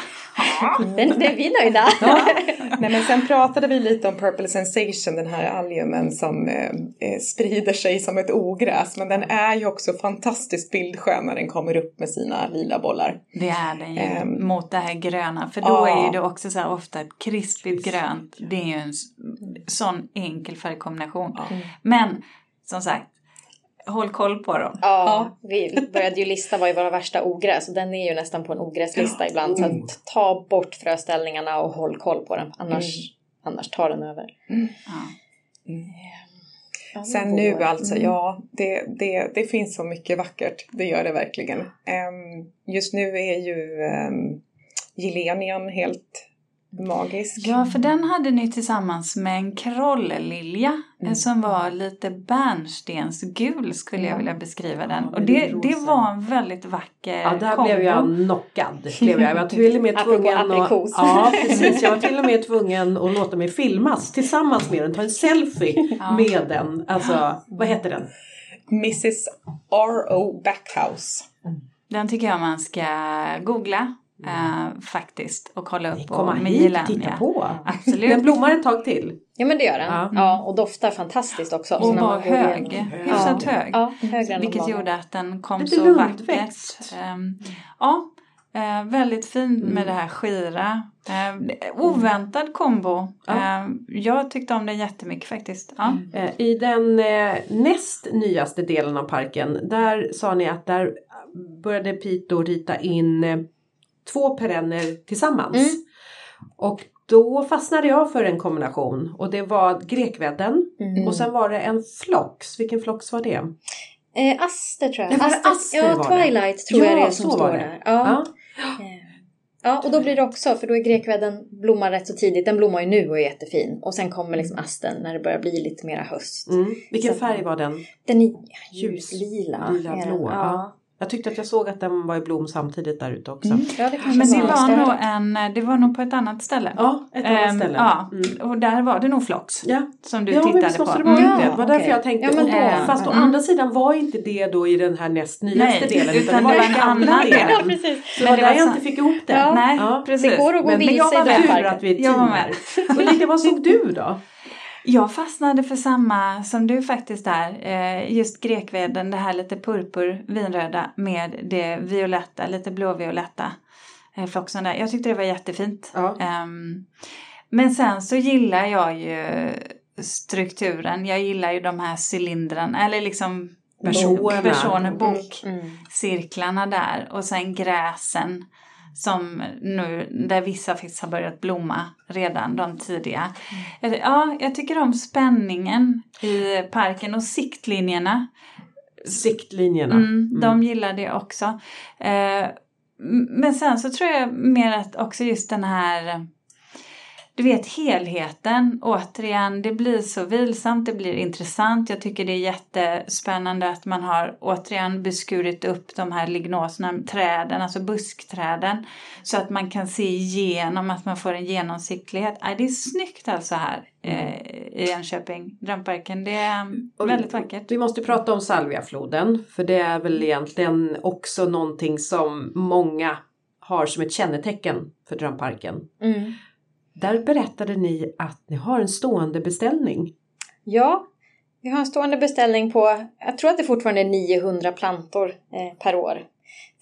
Den, <laughs> det är vi nöjda. <laughs> Nej men sen pratade vi lite om Purple Sensation, den här alliumen som eh, eh, sprider sig som ett ogräs. Men den är ju också fantastiskt bildskön när den kommer upp med sina lila bollar. Det är den ju Ehm. mot det här gröna. För då Ja. är det också så här ofta ett krispigt grönt. Det är ju en sån enkel färgkombination. Ja. Men som sagt, håll koll på dem. Ja, vi började ju lista vad är våra värsta ogräs och den är ju nästan på en ogräslista ibland. Så att ta bort fröställningarna och håll koll på den. Annars, annars tar den över. Ja. Ja, Sen nu alltså, Mm. ja det, det, det finns så mycket vackert. Det gör det verkligen. Ehm, just nu är ju um, Gillenian helt magisk. Ja, för den hade ni tillsammans med en krollilja Mm. som var lite bärnstensgul skulle jag vilja beskriva den. Ja, Och det, det var en väldigt vacker Ja, där kombo. blev jag knockad. Blev jag. jag var till och med <laughs> tvungen att, ja, precis. Jag var till och med tvungen att låta mig filmas tillsammans med den. Ta en selfie <laughs> Ja. med den. Alltså, vad heter den? Mrs R.O. Backhouse. Den tycker jag man ska googla eh, faktiskt och kolla upp. Komma och hit Gillenia. titta på. <laughs> Absolut. Den blommar ett tag till. Ja men det gör den. Ja. Ja, och doftar fantastiskt också. Så och när var hög. Hyfsat Ja. hög. Ja, högre än Vilket gjorde att den kom Lite så lundväxt. vackert. Ehm, ja, eh, väldigt fin Mm. med det här skira. Eh, oväntad kombo. Ja. Eh, jag tyckte om den jättemycket faktiskt. Ja. Eh, I den näst nyaste delen av parken, där sa ni att där började Pito rita in två perenner tillsammans. Mm. Och då fastnade jag för en kombination och det var grekvedden Mm. och sen var det en flox. Vilken flox var det? Eh, aster tror jag. Var aster ja, var det. Twilight tror jag Ja, det är som står det. där. Ja. Ja. Eh, ja, och då blir det också, för då är grekvedden blommar rätt så tidigt. Den blommar ju nu och är jättefin. Och sen kommer liksom asten när det börjar bli lite mera höst. Mm. Vilken Så- färg var den? Den är Ljus- ljuslila. lila blå, Ja. Jag tyckte att jag såg att den var i blom samtidigt där ute också. Mm. ja, det Men det var var, större. nog en, det var nog på ett annat ställe. Ja, ett annat Ehm, ställe. Ja, Mm. och där var det nog Flox. Ja. Som du ja, men tittade måste på. det vara Mm. det. Det var därför jag tänkte. Ja, men då, då- fast å mm. andra sidan var inte det då i den här näst nyaste Nej, delen. utan det var det var en annan del. <laughs> precis. Så Men det var där var jag inte fick ihop det. Ja. Nej, Ja. precis. Det går att gå Men, men vilse jag i var den tur parken. att vi är ett Jag var team med. här. Ulrika, vad <laughs> såg du då? Jag fastnade för samma som du faktiskt där. Eh, just grekveden, det här lite purpur, vinröda med det violetta, lite blåvioletta eh, floxen där. Jag tyckte det var jättefint. Ja. Ehm, men sen så gillar jag ju strukturen. Jag gillar ju de här cylindrarna, eller liksom personer, Mm. bokcirklarna där. Och sen gräsen som nu, där vissa faktiskt har börjat blomma redan, de tidiga. Jag- Ja, jag tycker om spänningen i parken och siktlinjerna. Siktlinjerna. Mm, de gillar det också. Eh, men sen så tror jag mer att också just den här du vet helheten, återigen, det blir så vilsamt, det blir intressant. Jag tycker det är jättespännande att man har återigen beskurit upp de här lignoserna, träden, alltså buskträden. Så att man kan se igenom, att man får en genomsiktlighet. Nej, det är snyggt alltså här eh, i Enköping, Drömparken. Det är Och väldigt vackert. Vi måste prata om salviafloden. För det är väl egentligen också någonting som många har som ett kännetecken för Drömparken. Mm. Där berättade ni att ni har en stående beställning. Ja, vi har en stående beställning på, jag tror att det fortfarande är 900 plantor eh, per år.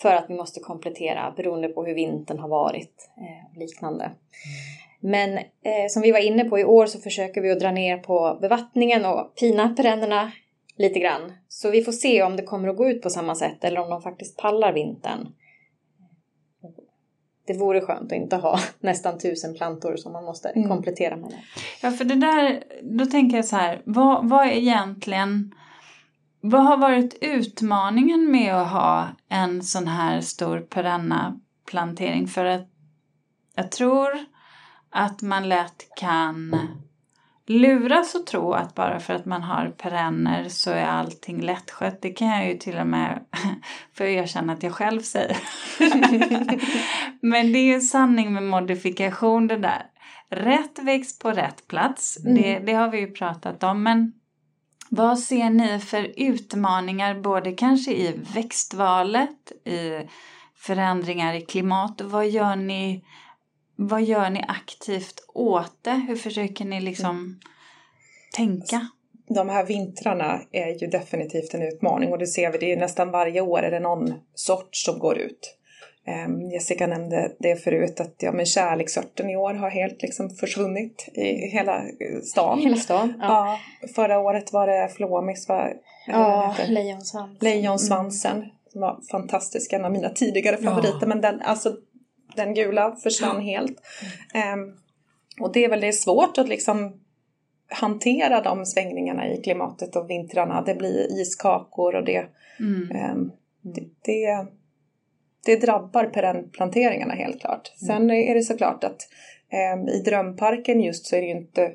För att vi måste komplettera beroende på hur vintern har varit eh, och liknande. Men eh, som vi var inne på i år så försöker vi att dra ner på bevattningen och pina perennerna lite grann. Så vi får se om det kommer att gå ut på samma sätt eller om de faktiskt pallar vintern. Det vore skönt att inte ha <laughs> nästan tusen plantor som man måste Mm. komplettera med. Ja, för det där, då tänker jag så här, vad, vad är egentligen, vad har varit utmaningen med att ha en sån här stor perenna plantering? För att jag tror att man lätt kan luras och tro att bara för att man har perenner så är allting lättskött. Det kan jag ju till och med <laughs> få erkänna att jag själv säger. <laughs> Men det är ju en sanning med modifikation det där. Rätt växt på rätt plats, det, det har vi ju pratat om. Men vad ser ni för utmaningar både kanske i växtvalet, i förändringar i klimat och vad gör ni, vad gör ni aktivt åt det? Hur försöker ni liksom tänka? De här vintrarna är ju definitivt en utmaning och det ser vi, det är nästan varje år är det någon sort som går ut. Ehm, Jessica nämnde det förut att ja, men kärleksörten i år har helt liksom försvunnit i hela eh, stan. Hela stan? Ja. förra året var det Flomis, va? Ja, heter. lejonsvans. Lejonsvansen. Som var fantastisk, en av mina tidigare favoriter. Men den, alltså, den gula försvann helt. Ehm, och det är väl det är svårt att liksom hantera de svängningarna i klimatet och vintrarna. Det blir iskakor och det, Mm. ehm, det, det, det drabbar perennplanteringarna helt klart. Sen är det såklart att ehm, i drömparken just så är det ju inte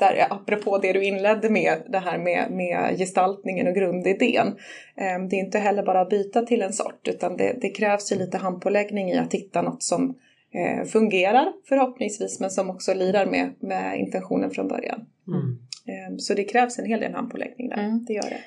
där, apropå det du inledde med, det här med, med gestaltningen och grundidén. Ehm, Det är inte heller bara att byta till en sort utan det, det krävs ju lite handpåläggning i att hitta något som eh, fungerar förhoppningsvis men som också lirar med, med intentionen från början. Mm. Ehm, Så det krävs en hel del handpåläggning där, Mm. det gör det.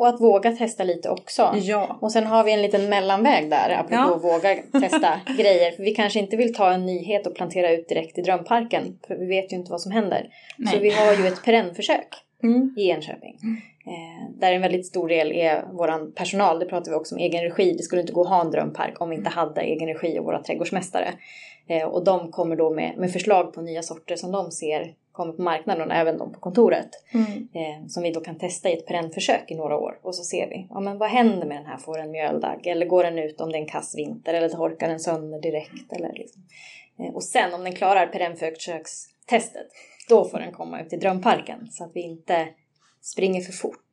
Och att våga testa lite också. Ja, Och sen har vi en liten mellanväg där, apropå Ja. att våga testa <laughs> grejer. För vi kanske inte vill ta en nyhet och plantera ut direkt i drömparken. För vi vet ju inte vad som händer. Nej. Så vi har ju ett perennförsök mm. i Enköping. Eh, där en väldigt stor del är våran personal. Det pratar vi också om egen regi. Det skulle inte gå att ha en drömpark om vi inte hade egen regi och våra trädgårdsmästare. Eh, och de kommer då med, med förslag på nya sorter som de ser kommer på marknaden och även de på kontoret. Mm. Eh, som vi då kan testa i ett perennförsök i några år. Och så ser vi, ja men vad händer med den här? Får den mjöldagg? Eller går den ut om det är en kass vinter? Eller torkar den sönder direkt? Eller liksom. eh, och sen om den klarar perennförsökstestet, då får den komma ut i drömparken. Så att vi inte springer för fort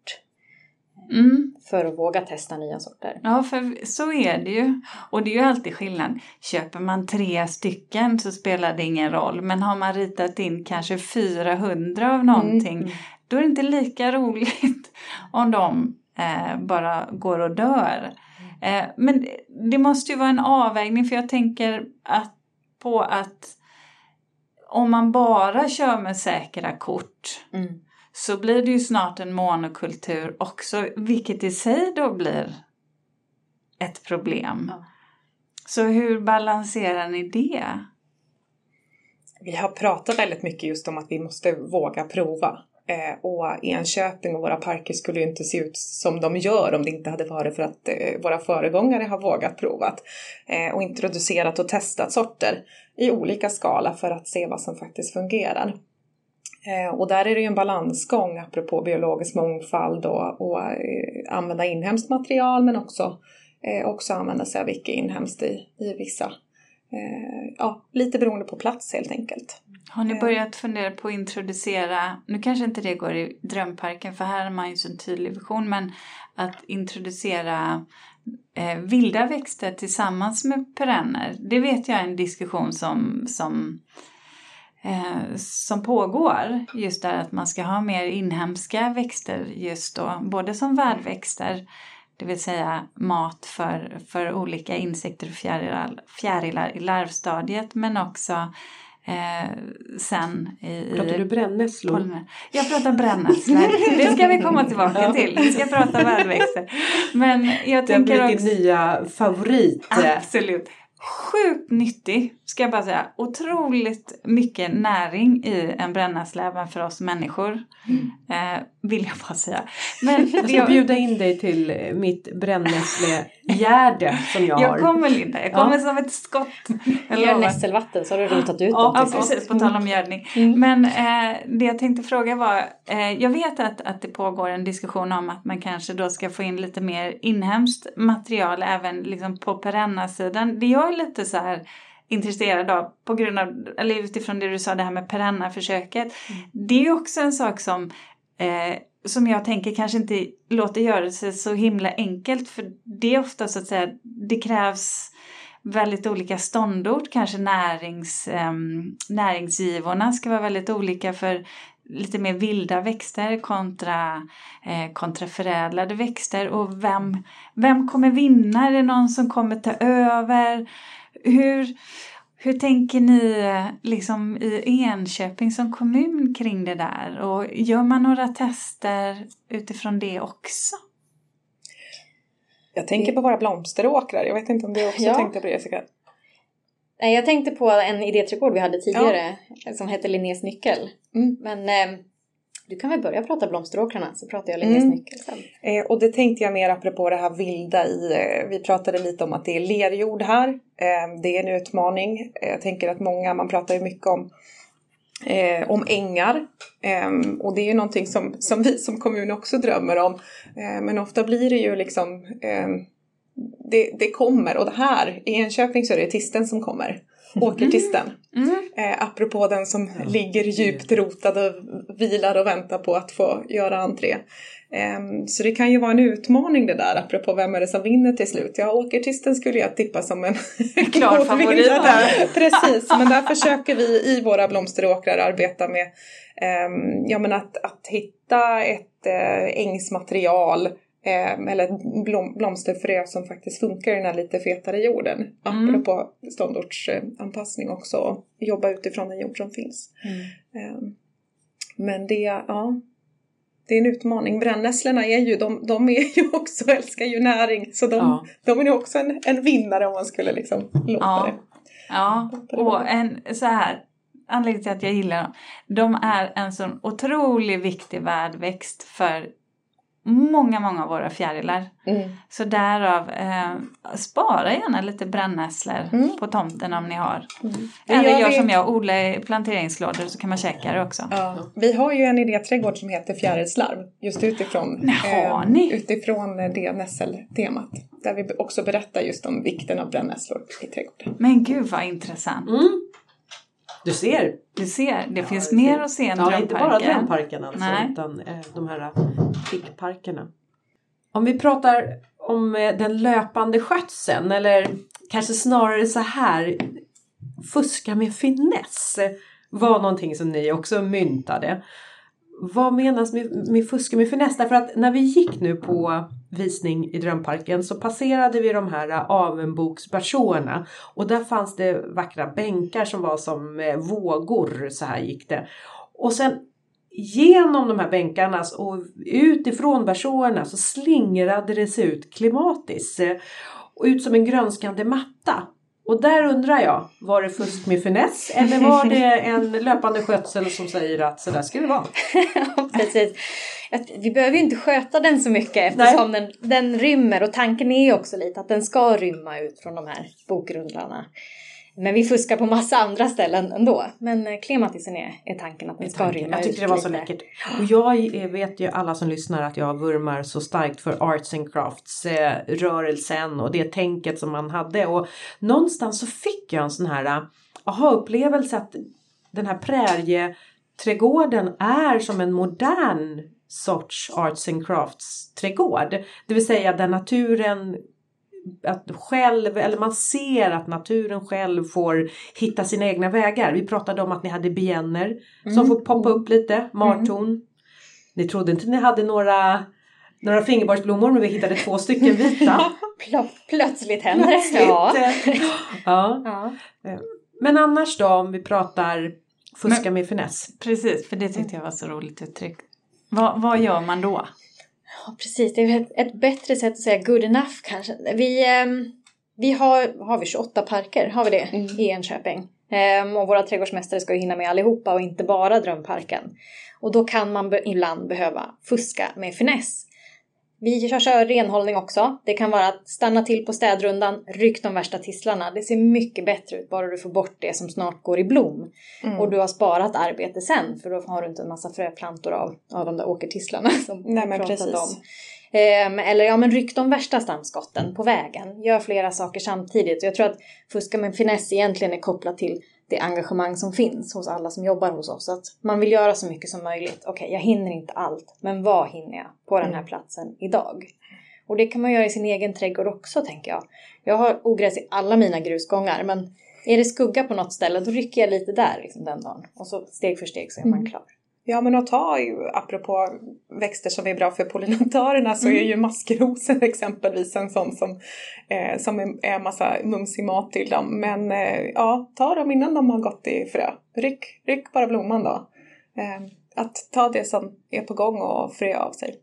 Mm. för att våga testa nya sorter. Ja, för så är det ju. Och det är ju alltid skillnad. Köper man tre stycken så spelar det ingen roll. Men har man ritat in kanske 400 av någonting, Mm. då är det inte lika roligt <laughs> om de eh, bara går och dör. Eh, men det- det måste ju vara en avvägning, för jag tänker att på att om man bara kör med säkra kort Mm. Så blir det ju snart en monokultur också, vilket i sig då blir ett problem. Ja. Så hur balanserar ni det? Vi har pratat väldigt mycket just om att vi måste våga prova. Eh, och Enköping och våra parker skulle ju inte se ut som de gör om det inte hade varit för att eh, våra föregångare har vågat provat eh, och introducerat och testat sorter i olika skala för att se vad som faktiskt fungerar. Eh, och där är det ju en balansgång apropå biologisk mångfald och, och eh, använda inhemskt material men också, eh, också använda sig av icke inhemskt i, i vissa ja, lite beroende på plats helt enkelt. Har ni börjat fundera på att introducera, nu kanske inte det går i drömparken för här har man ju så en tydlig vision, men att introducera eh, vilda växter tillsammans med perenner. Det vet jag är en diskussion som, som, eh, som pågår. Just där att man ska ha mer inhemska växter just då, både som värdväxter det vill säga mat för, för olika insekter och fjärilar, fjärilar i larvstadiet men också Eh, sen i... Pratar du brännässlor? Jag pratar brännässlor. det ska vi komma tillbaka till. Vi ska prata värdväxter. Men jag tänker Det har blivit din nya favorit. Absolut sjukt nyttig, ska jag bara säga. Otroligt mycket näring i en brännässla även för oss människor. Mm. Eh, vill jag bara säga. Men <laughs> jag ska jag... bjuda in dig till mitt brännässlegärde som jag, <laughs> jag har. Jag kommer Linda, jag kommer ja. som ett skott. <laughs> Gör nässelvatten så har du rotat ut ja, dem. Ja precis, på tal om gödning. Mm. Men eh, det jag tänkte fråga var, eh, jag vet att, att det pågår en diskussion om att man kanske då ska få in lite mer inhemskt material även liksom på perenna-sidan. Det jag är lite så här intresserad av på grund av, eller utifrån det du sa det här med perenna-försöket. Mm. Det är också en sak som eh, som jag tänker kanske inte låter göra sig så himla enkelt för det är ofta så att säga det krävs väldigt olika ståndort, kanske närings, eh, näringsgivorna ska vara väldigt olika för lite mer vilda växter kontra, eh, kontra förädlade växter och vem, vem kommer vinna? Är det någon som kommer ta över? Hur, hur tänker ni liksom i Enköping som kommun kring det där? Och gör man några tester utifrån det också? Jag tänker på våra blomsteråkrar. Jag vet inte om du också ja. tänkte på det Jessica? Nej, jag tänkte på en idéträdgård vi hade tidigare ja. som hette Linnés nyckel. Mm. Men eh, du kan väl börja prata blomsteråkrarna så pratar jag Linnés mm. nyckel sen. Eh, och det tänkte jag mer apropå det här vilda i, eh, vi pratade lite om att det är lerjord här. Eh, det är en utmaning. Eh, jag tänker att många, man pratar ju mycket om Eh, om ängar. Eh, och det är ju någonting som, som vi som kommun också drömmer om. Eh, men ofta blir det ju liksom det, det kommer och det här i Enköping så är det tisten som kommer. Åkertisten. Mm. Mm. Eh, apropå den som ja. ligger djupt rotad och vilar och väntar på att få göra entré. Eh, så det kan ju vara en utmaning det där apropå vem är det som vinner till slut. Ja, åkertisten skulle jag tippa som en <laughs> klar favorit. Där. Precis, men där försöker vi i våra blomsteråkrar arbeta med eh, ja, men att, att hitta ett eh, ängsmaterial Eh, eller blom, blomsterfrö som faktiskt funkar i den här lite fetare jorden. Mm. Apropå ståndortsanpassning också och jobba utifrån den jord som finns. Mm. Eh, men det, ja, det är en utmaning. Brännässlorna är ju, de, de är ju <laughs> också, älskar ju näring så de, ja. de är ju också en, en vinnare om man skulle liksom låta ja. det. Ja, och en så här anledningen till att jag gillar dem. De är en sån otroligt viktig värdväxt för många, många av våra fjärilar. Mm. Så därav, eh, spara gärna lite brännässlor mm. på tomten om ni har. Mm. Eller gör vi... som jag, odla i planteringslådor så kan man käka det också. Ja. Vi har ju en idéträdgård som heter Fjärilslarv just utifrån, eh, utifrån det nässeltemat. Där vi också berättar just om vikten av brännässlor i trädgården. Men gud vad intressant. Mm. Du ser. Du ser, det ja, finns mer att se än ja, inte bara drömparken alltså, Nej. utan eh, de här fickparkerna. Om vi pratar om eh, den löpande skötseln eller kanske snarare så här fuska med finess var någonting som ni också myntade. Vad menas med, med fuska med finess? Därför att när vi gick nu på visning i Drömparken så passerade vi de här äh, avenboksbersåerna och där fanns det vackra bänkar som var som äh, vågor, så här gick det. Och sen genom de här bänkarna och utifrån bersåerna så slingrade det sig ut klimatiskt äh, och ut som en grönskande matta. Och där undrar jag, var det fusk med finess eller var det <laughs> en löpande skötsel som säger att så där ska det vara? Ja, Precis. Vi behöver ju inte sköta den så mycket eftersom den, den rymmer och tanken är ju också lite att den ska rymma ut från de här bokrundlarna. Men vi fuskar på massa andra ställen ändå. Men eh, klematisen är, är tanken att den ska tanken. rymma Jag tyckte det var så lite. läckert. Och jag eh, vet ju alla som lyssnar att jag vurmar så starkt för arts and crafts eh, rörelsen och det tänket som man hade. Och någonstans så fick jag en sån här eh, aha-upplevelse att den här prärieträdgården är som en modern sorts arts and crafts trädgård. Det vill säga där naturen att själv, eller man ser att naturen själv får hitta sina egna vägar. Vi pratade om att ni hade bienner som får poppa upp lite, martorn. Ni trodde inte ni hade några, några fingerborgsblommor men vi hittade två stycken vita. <laughs> Plö- plötsligt händer det. <laughs> Ja. ja. Ja. Men annars då om vi pratar fuska med finess. Precis, för det tyckte jag var så roligt uttryckt. Vad, vad gör man då? Ja, precis. Det är ett, ett bättre sätt att säga good enough kanske. Vi, ehm, vi har, har vi 28 parker, har vi det, i Enköping. Ehm, och våra trädgårdsmästare ska ju hinna med allihopa och inte bara Drömparken. Och då kan man be- ibland behöva fuska med finess. Vi kör, kör renhållning också. Det kan vara att stanna till på städrundan, ryck de värsta tistlarna. Det ser mycket bättre ut bara du får bort det som snart går i blom. Och du har sparat arbete sen för då har du inte en massa fröplantor av, av de där åkertistlarna <laughs> som Nej, men pratade precis. om. Ehm, eller ja, men ryck de värsta stamskotten på vägen. Gör flera saker samtidigt. Jag tror att fuska med finess egentligen är kopplat till det engagemang som finns hos alla som jobbar hos oss. Att man vill göra så mycket som möjligt. Okej, jag hinner inte allt, men vad hinner jag på den här platsen idag? Och det kan man göra i sin egen trädgård också, tänker jag. Jag har ogräs i alla mina grusgångar, men är det skugga på något ställe, då rycker jag lite där liksom, den dagen. Och så steg för steg så är man klar. Ja men att ta ju, apropå växter som är bra för pollinatörerna så är ju maskrosen <laughs> exempelvis en sån som, eh, som är, massa mumsig mat till dem. Men eh, ja, ta dem innan de har gått i frö. Ryck, ryck bara blomman då. Eh, att ta det som är på gång och frö av sig.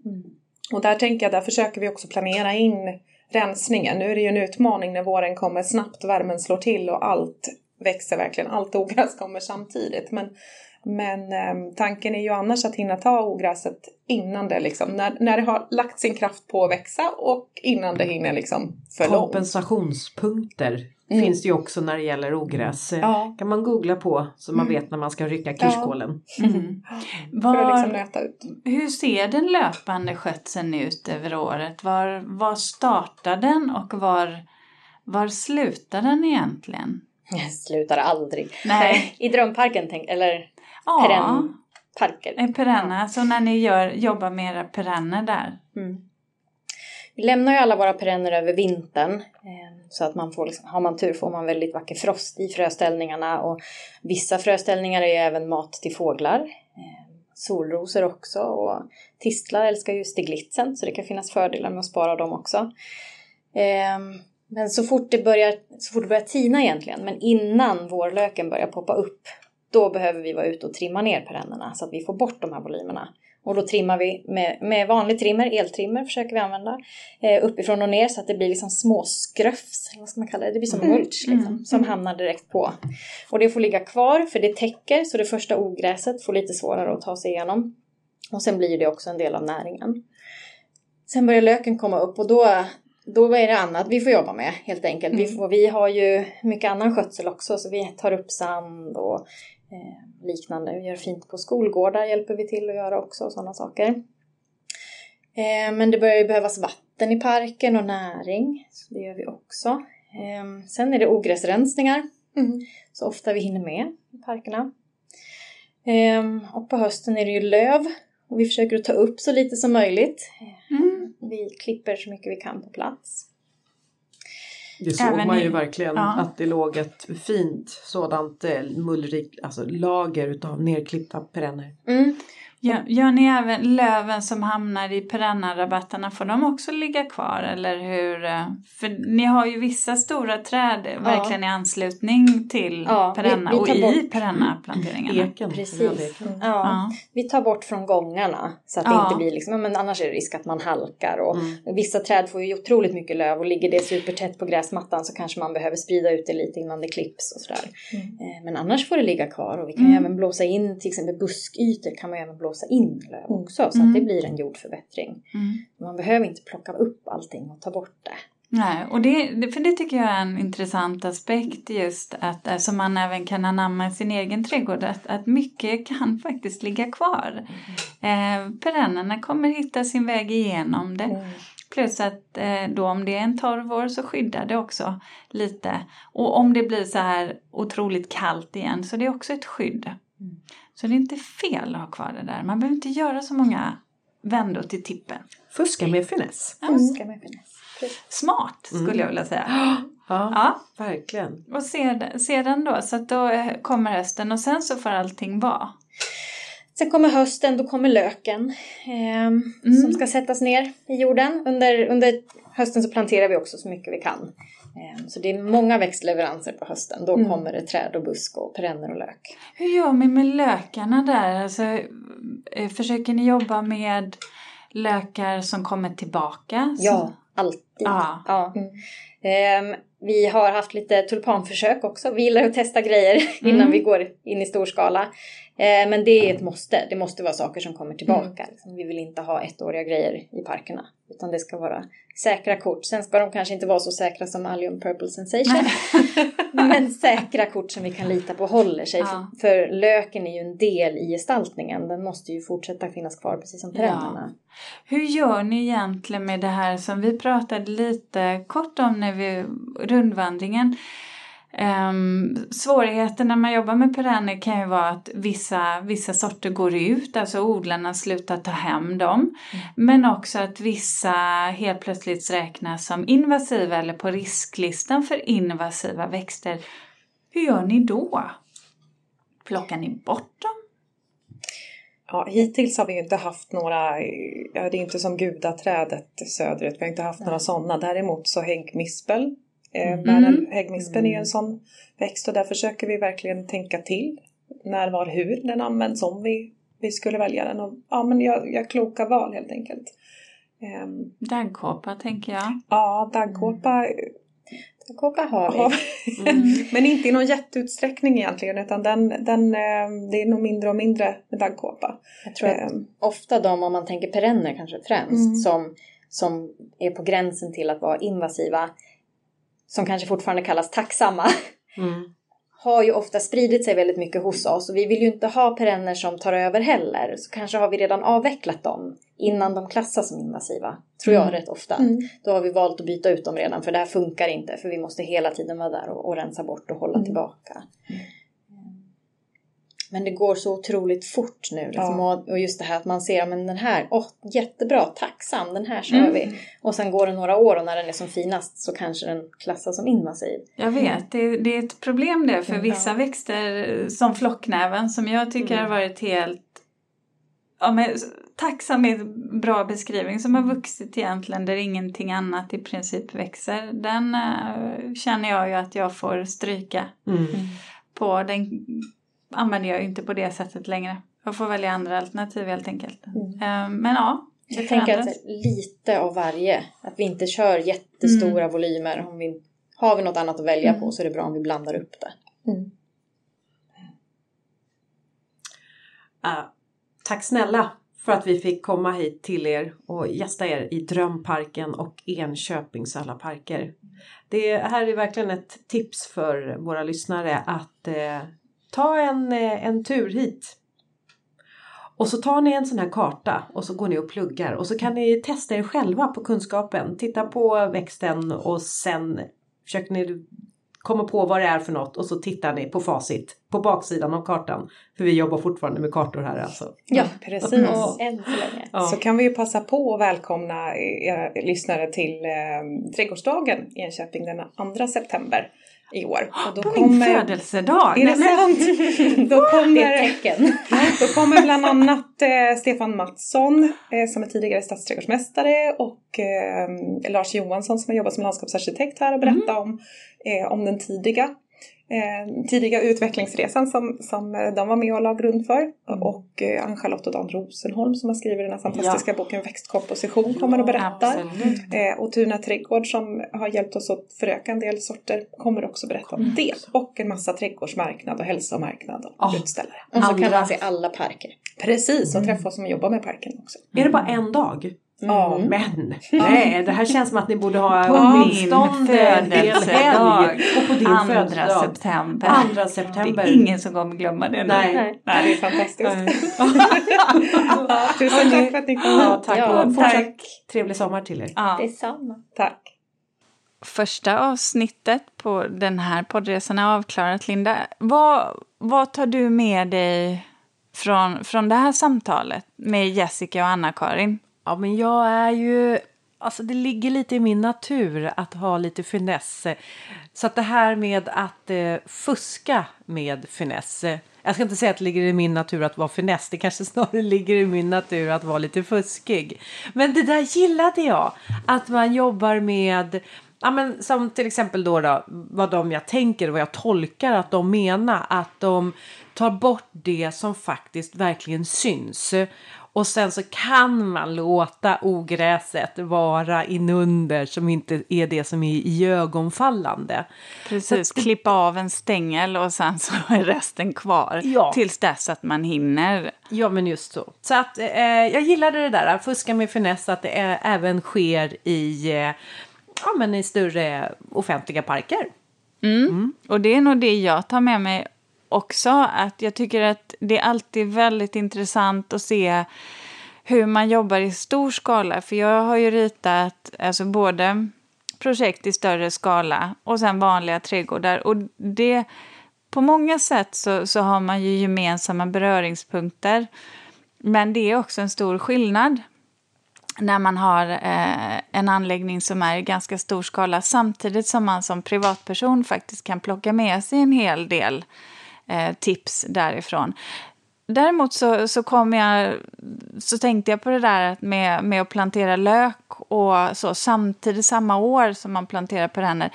Och där tänker jag, där försöker vi också planera in rensningen. Nu är det ju en utmaning när våren kommer snabbt, värmen slår till och allt växer verkligen. Allt ogräs kommer samtidigt. Men, men eh, tanken är ju annars att hinna ta ogräset innan det liksom, när, när det har lagt sin kraft på att växa och innan det hinner liksom för långt. Kompensationspunkter finns det ju också när det gäller ogräs. Ja. kan man googla på så man vet när man ska rycka kirskålen. Mm. För att liksom Var, ut. hur ser den löpande skötseln ut över året? Var, var startar den och var, var slutar den egentligen? <laughs> Slutar aldrig. Nej. <laughs> I drömparken, tänk, eller Ja, perennparker. en perenna. Så när ni gör, jobbar med era perenner där? Vi lämnar ju alla våra perenner över vintern. eh, Så att man får, liksom, har man tur får man väldigt vacker frost i fröställningarna. Och vissa fröställningar är ju även mat till fåglar. Eh, Solrosor också. Och tistlar älskar ju stiglitsen så det kan finnas fördelar med att spara dem också. Eh, Men så fort det börjar, så fort det börjar tina egentligen, men innan vårlöken börjar poppa upp, då behöver vi vara ute och trimma ner perennerna så att vi får bort de här volymerna. Och då trimmar vi med, med vanlig trimmer, eltrimmer försöker vi använda, eh, uppifrån och ner så att det blir liksom små skröfs, vad ska man kalla det? Det blir som mulch liksom, som hamnar direkt på. Och det får ligga kvar för det täcker så det första ogräset får lite svårare att ta sig igenom. Och sen blir det också en del av näringen. Sen börjar löken komma upp och då, då är det annat vi får jobba med helt enkelt. Vi, får, vi har ju mycket annan skötsel också så vi tar upp sand och eh, liknande. Vi gör fint på skolgårdar hjälper vi till att göra också och sådana saker. Eh, men det börjar ju behövas vatten i parken och näring. Så det gör vi också. Eh, sen är det ogräsrensningar. Mm. Så ofta vi hinner med i parkerna. Ehm, och på hösten är det ju löv. Och vi försöker att ta upp så lite som möjligt. Mm. Vi klipper så mycket vi kan på plats. Det såg Även man i- ju verkligen ja. att det låg ett fint sådant eh, mullrikt alltså lager utav nerklippta perenner. Mm. Ja, gör ni även löven som hamnar i perennarabatterna, får de också ligga kvar eller hur? För ni har ju vissa stora träd eh, verkligen i anslutning till Ja, vi- perenna vi tar och i perennaplanteringarna. Eken. Precis. Ja. Ja. Vi tar bort från gångarna så att Ja. det inte blir liksom, ja, men annars är det risk att man halkar och Mm. vissa träd får ju otroligt mycket löv och ligger det supertätt på gräsmattan så kanske man behöver sprida ut det lite innan det klipps och sådär. Eh, Men annars får det ligga kvar och vi kan Mm. även blåsa in till exempel buskytor kan man ju även blåsa in löv också så Mm. att det blir en jordförbättring. Mm. Man behöver inte plocka upp allting och ta bort det. Nej, och det, för det tycker jag är en intressant aspekt just att som man även kan anamma i sin egen trädgård att, att mycket kan faktiskt ligga kvar. Eh, perennerna kommer hitta sin väg igenom det. Plus att eh, då om det är en torr vår så skyddar det också lite. Och om det blir så här otroligt kallt igen så det är också ett skydd. Så det är inte fel att ha kvar det där. Man behöver inte göra så många vändor till tippen. Fuska med finess. Fuska med finess. Smart skulle jag vilja säga. Ja, Ja, verkligen. och sedan, då, så att då eh, kommer hösten och sen så får allting vara. Sen kommer hösten, då kommer löken ehm, Mm. som ska sättas ner i jorden. Under, under hösten så planterar vi också så mycket vi kan. Ehm, så det är många växtleveranser på hösten. Då kommer det träd och busk och perenner och lök. Hur gör vi med lökarna där? Alltså, eh, försöker ni jobba med lökar som kommer tillbaka? Så- Ja, alltid. Ja. Ja. Ehm, vi har haft lite tulpanförsök också. Vi gillar att testa grejer <laughs> innan Mm. vi går in i stor Ehm, men det är ett måste. Det måste vara saker som kommer tillbaka. Liksom. Vi vill inte ha ettåriga grejer i parkerna. Utan det ska vara säkra kort. Sen ska de kanske inte vara så säkra som Allium Purple Sensation. <laughs> men säkra kort som vi kan lita på håller sig. Ja. För, löken är ju en del i gestaltningen. Den måste ju fortsätta finnas kvar precis som perennerna. Hur gör ni egentligen med det här som vi pratade lite kort om när vi rundvandringen? Um, svårigheten när man jobbar med perenner kan ju vara att vissa, vissa sorter går ut, alltså odlarna slutar ta hem dem. Men också att vissa helt plötsligt räknas som invasiva eller på risklistan för invasiva växter. Hur gör ni då? Plockar ni bort dem? Ja, hittills har vi ju inte haft några, ja, det är inte som gudaträdet söderut, vi har inte haft några sådana. Däremot så häggmispel, eh, bären, häggmispeln är ju en sån växt och där försöker vi verkligen tänka till när, var, hur den används om vi, vi skulle välja den. Och, ja, men jag, jag kloka val helt enkelt. Ehm, Daggkåpa tänker jag. ja, daggkåpa Kåpa har vi. har <laughs> vi. Men inte i någon jätteutsträckning egentligen utan den, den, eh, det är nog mindre och mindre med daggkåpa. Jag tror att Ehm, ofta de, om man tänker perenner kanske främst, Mm. som, som är på gränsen till att vara invasiva, som kanske fortfarande kallas tacksamma, <laughs> Mm. har ju ofta spridit sig väldigt mycket hos oss. Och vi vill ju inte ha perenner som tar över heller. Så kanske har vi redan avvecklat dem innan de klassas som invasiva. Tror jag rätt ofta. Mm. Då har vi valt att byta ut dem redan för det här funkar inte. För vi måste hela tiden vara där och, och rensa bort och hålla Mm. tillbaka. Men det går så otroligt fort nu. Liksom, Ja. och, just det här att man ser, men den här, åh jättebra, tacksam, den här kör Mm. vi. Och sen går det några år och när den är som finast så kanske den klassas som invasiv. Jag vet, det, det är ett problem det för vissa växter eh, som flocknäven som jag tycker har varit helt ja, men, tacksam är en bra beskrivning som har vuxit egentligen där ingenting annat i princip växer. Den eh, känner jag ju att jag får stryka Mm. på. Den använder jag ju inte på det sättet längre. Jag får välja andra alternativ helt enkelt. Eh, men ja, det Jag tänker att lite av varje. Att vi inte kör jättestora volymer. Om vi, har vi något annat att välja på så är det bra om vi blandar upp det. Ah, tack snälla för att vi fick komma hit till er och gästa er i Drömparken och Enköpings alla parker. Det här är verkligen ett tips för våra lyssnare att eh, ta en, eh, en tur hit. Och så tar ni en sån här karta och så går ni och pluggar och så kan ni testa er själva på kunskapen. Titta på växten och sen försöker ni komma på vad det är för något och så tittar ni på facit på baksidan av kartan. För vi jobbar fortfarande med kartor här alltså. Ja, precis. Mm. Än så länge. Ja. Så kan vi ju passa på att välkomna era lyssnare till eh, Trädgårdsdagen i Enköping den 2 september. I år. Och då På min födelsedag! Är det sant? <laughs> då, Det är kommer, ett tecken. då kommer bland annat eh, Stefan Mattsson eh, som är tidigare stadsträdgårdsmästare och eh, Lars Johansson som har jobbat som landskapsarkitekt här och berätta om, eh, om den tidiga eh, tidiga utvecklingsresan som, som eh, de var med och la grund för. Och eh, Ann-Charlotte och Dan Rosenholm som har skrivit den här fantastiska boken Växtkomposition kommer och berättar. Eh, och Tuna Trädgård som har hjälpt oss att föröka en del sorter kommer också berätta om det. Och en massa trädgårdsmarknad och hälsomarknad och Ja. utställare. Och så kan Andra- man se alla parker. Precis, och träffa oss som jobbar med parken också. Är det bara en dag? Ja. Men <laughs> nej, det här känns som att ni borde ha På åtminstone en hel födelsedag. helg. Och på din Andra födelsedag. september. Andra Det september. är ingen som kommer glömma det nu. Nej. Nej. Ja, det är fantastiskt. Nej. ja, <laughs> tusen tack för att ni kom Ja, tack Ja, och fortsatt tack. trevlig sommar till er. Ja. Detsamma. Tack. Första avsnittet på den här poddresan är avklarat, Linda. Vad, vad tar du med dig från, från det här samtalet med Jessica och Anna-Karin? Ja, men jag är ju... Alltså det ligger lite i min natur att ha lite finess. Så att det här med att eh, fuska med finess. Eh, jag ska inte säga att det ligger i min natur att vara finess. Det kanske <laughs> snarare ligger i min natur att vara lite fuskig. Men det där gillade jag. Att man jobbar med... Ja, men som till exempel då, då vad de jag tänker och vad jag tolkar att de menar. Att de tar bort det som faktiskt verkligen syns. Och sen så kan man låta ogräset vara inunder som inte är det som är iögonfallande. Precis, klippa av en stängel och sen så är resten kvar. Ja. Tills dess att man hinner. Ja, men just så. Så att eh, jag gillade det där, fuska med finess, att det ä- även sker i, eh, ja, men i större offentliga parker. Och det är nog det jag tar med mig också. Att jag tycker att det är alltid väldigt intressant att se hur man jobbar i stor skala. För jag har ju ritat alltså både projekt i större skala och sen vanliga trädgårdar. Och det, på många sätt så, så har man ju gemensamma beröringspunkter. Men det är också en stor skillnad när man har eh, en anläggning som är i ganska stor skala samtidigt som man som privatperson faktiskt kan plocka med sig en hel del eh, tips därifrån. Däremot så, så, kom jag, så tänkte jag på det där med, med att plantera lök och så samtidigt samma år som man planterar perenner.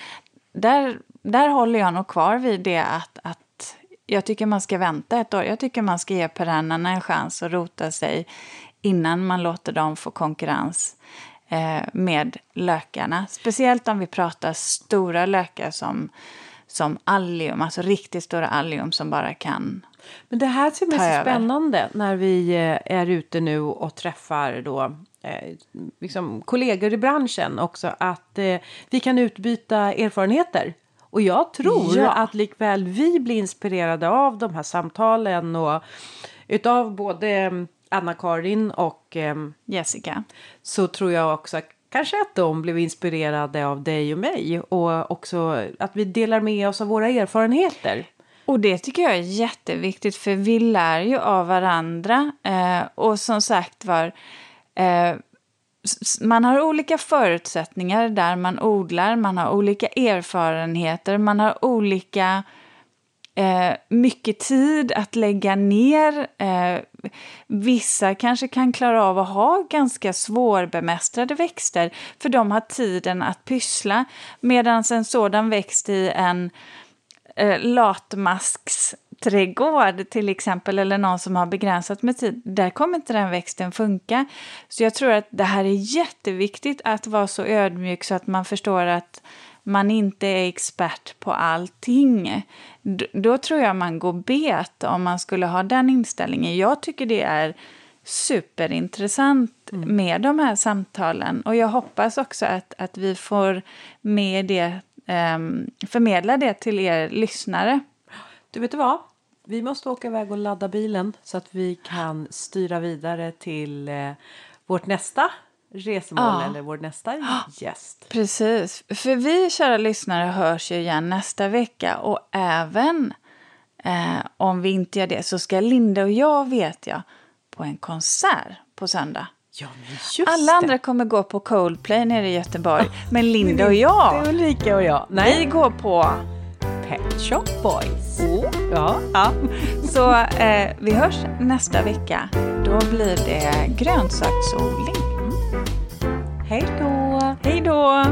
Där, där håller jag nog kvar vid det att, att jag tycker man ska vänta ett år. Jag tycker man ska ge perennerna en chans att rota sig innan man låter dem få konkurrens eh, med lökarna. Speciellt om vi pratar stora lökar som, som allium, alltså riktigt stora allium som bara kan... Men det här ser mig så spännande när vi eh, är ute nu och träffar då eh, liksom kollegor i branschen också att eh, vi kan utbyta erfarenheter. Och jag tror Ja. att likväl vi blir inspirerade av de här samtalen och utav både eh, Anna-Karin och eh, Jessica. så tror jag också att kanske att de blev inspirerade av dig och mig och också att vi delar med oss av våra erfarenheter. Och det tycker jag är jätteviktigt för vi lär ju av varandra. Eh, och som sagt var, eh, man har olika förutsättningar där man odlar, man har olika erfarenheter, man har olika eh, mycket tid att lägga ner. Eh, vissa kanske kan klara av att ha ganska svårbemästrade växter för de har tiden att pyssla. Medan en sådan växt i en eh, latmasksträdgård till exempel eller någon som har begränsat med tid, där kommer inte den växten funka. Så jag tror att det här är jätteviktigt att vara så ödmjuk så att man förstår att man inte är expert på allting. Då tror jag man går bet om man skulle ha den inställningen. Jag tycker det är superintressant med de här samtalen och jag hoppas också att, att vi får med det, ehm, förmedla det till er lyssnare. Du vet du vad? Vi måste åka iväg och ladda bilen så att vi kan styra vidare till eh, vårt nästa resmål Ja. eller vår nästa <gasps> gäst. Precis, för vi kära lyssnare hörs ju igen nästa vecka och även eh, om vi inte gör det så ska Linda och jag, vet jag, på en konsert på söndag. Ja, Alla det. andra kommer gå på Coldplay nere i Göteborg, men Linda och jag, Det är Ulrika och jag. vi Nej, går på Pet Shop Boys. Oh. Ja. Ja. Så eh, vi hörs nästa vecka. Då blir det grönsaksodling. Hej då! Hej då!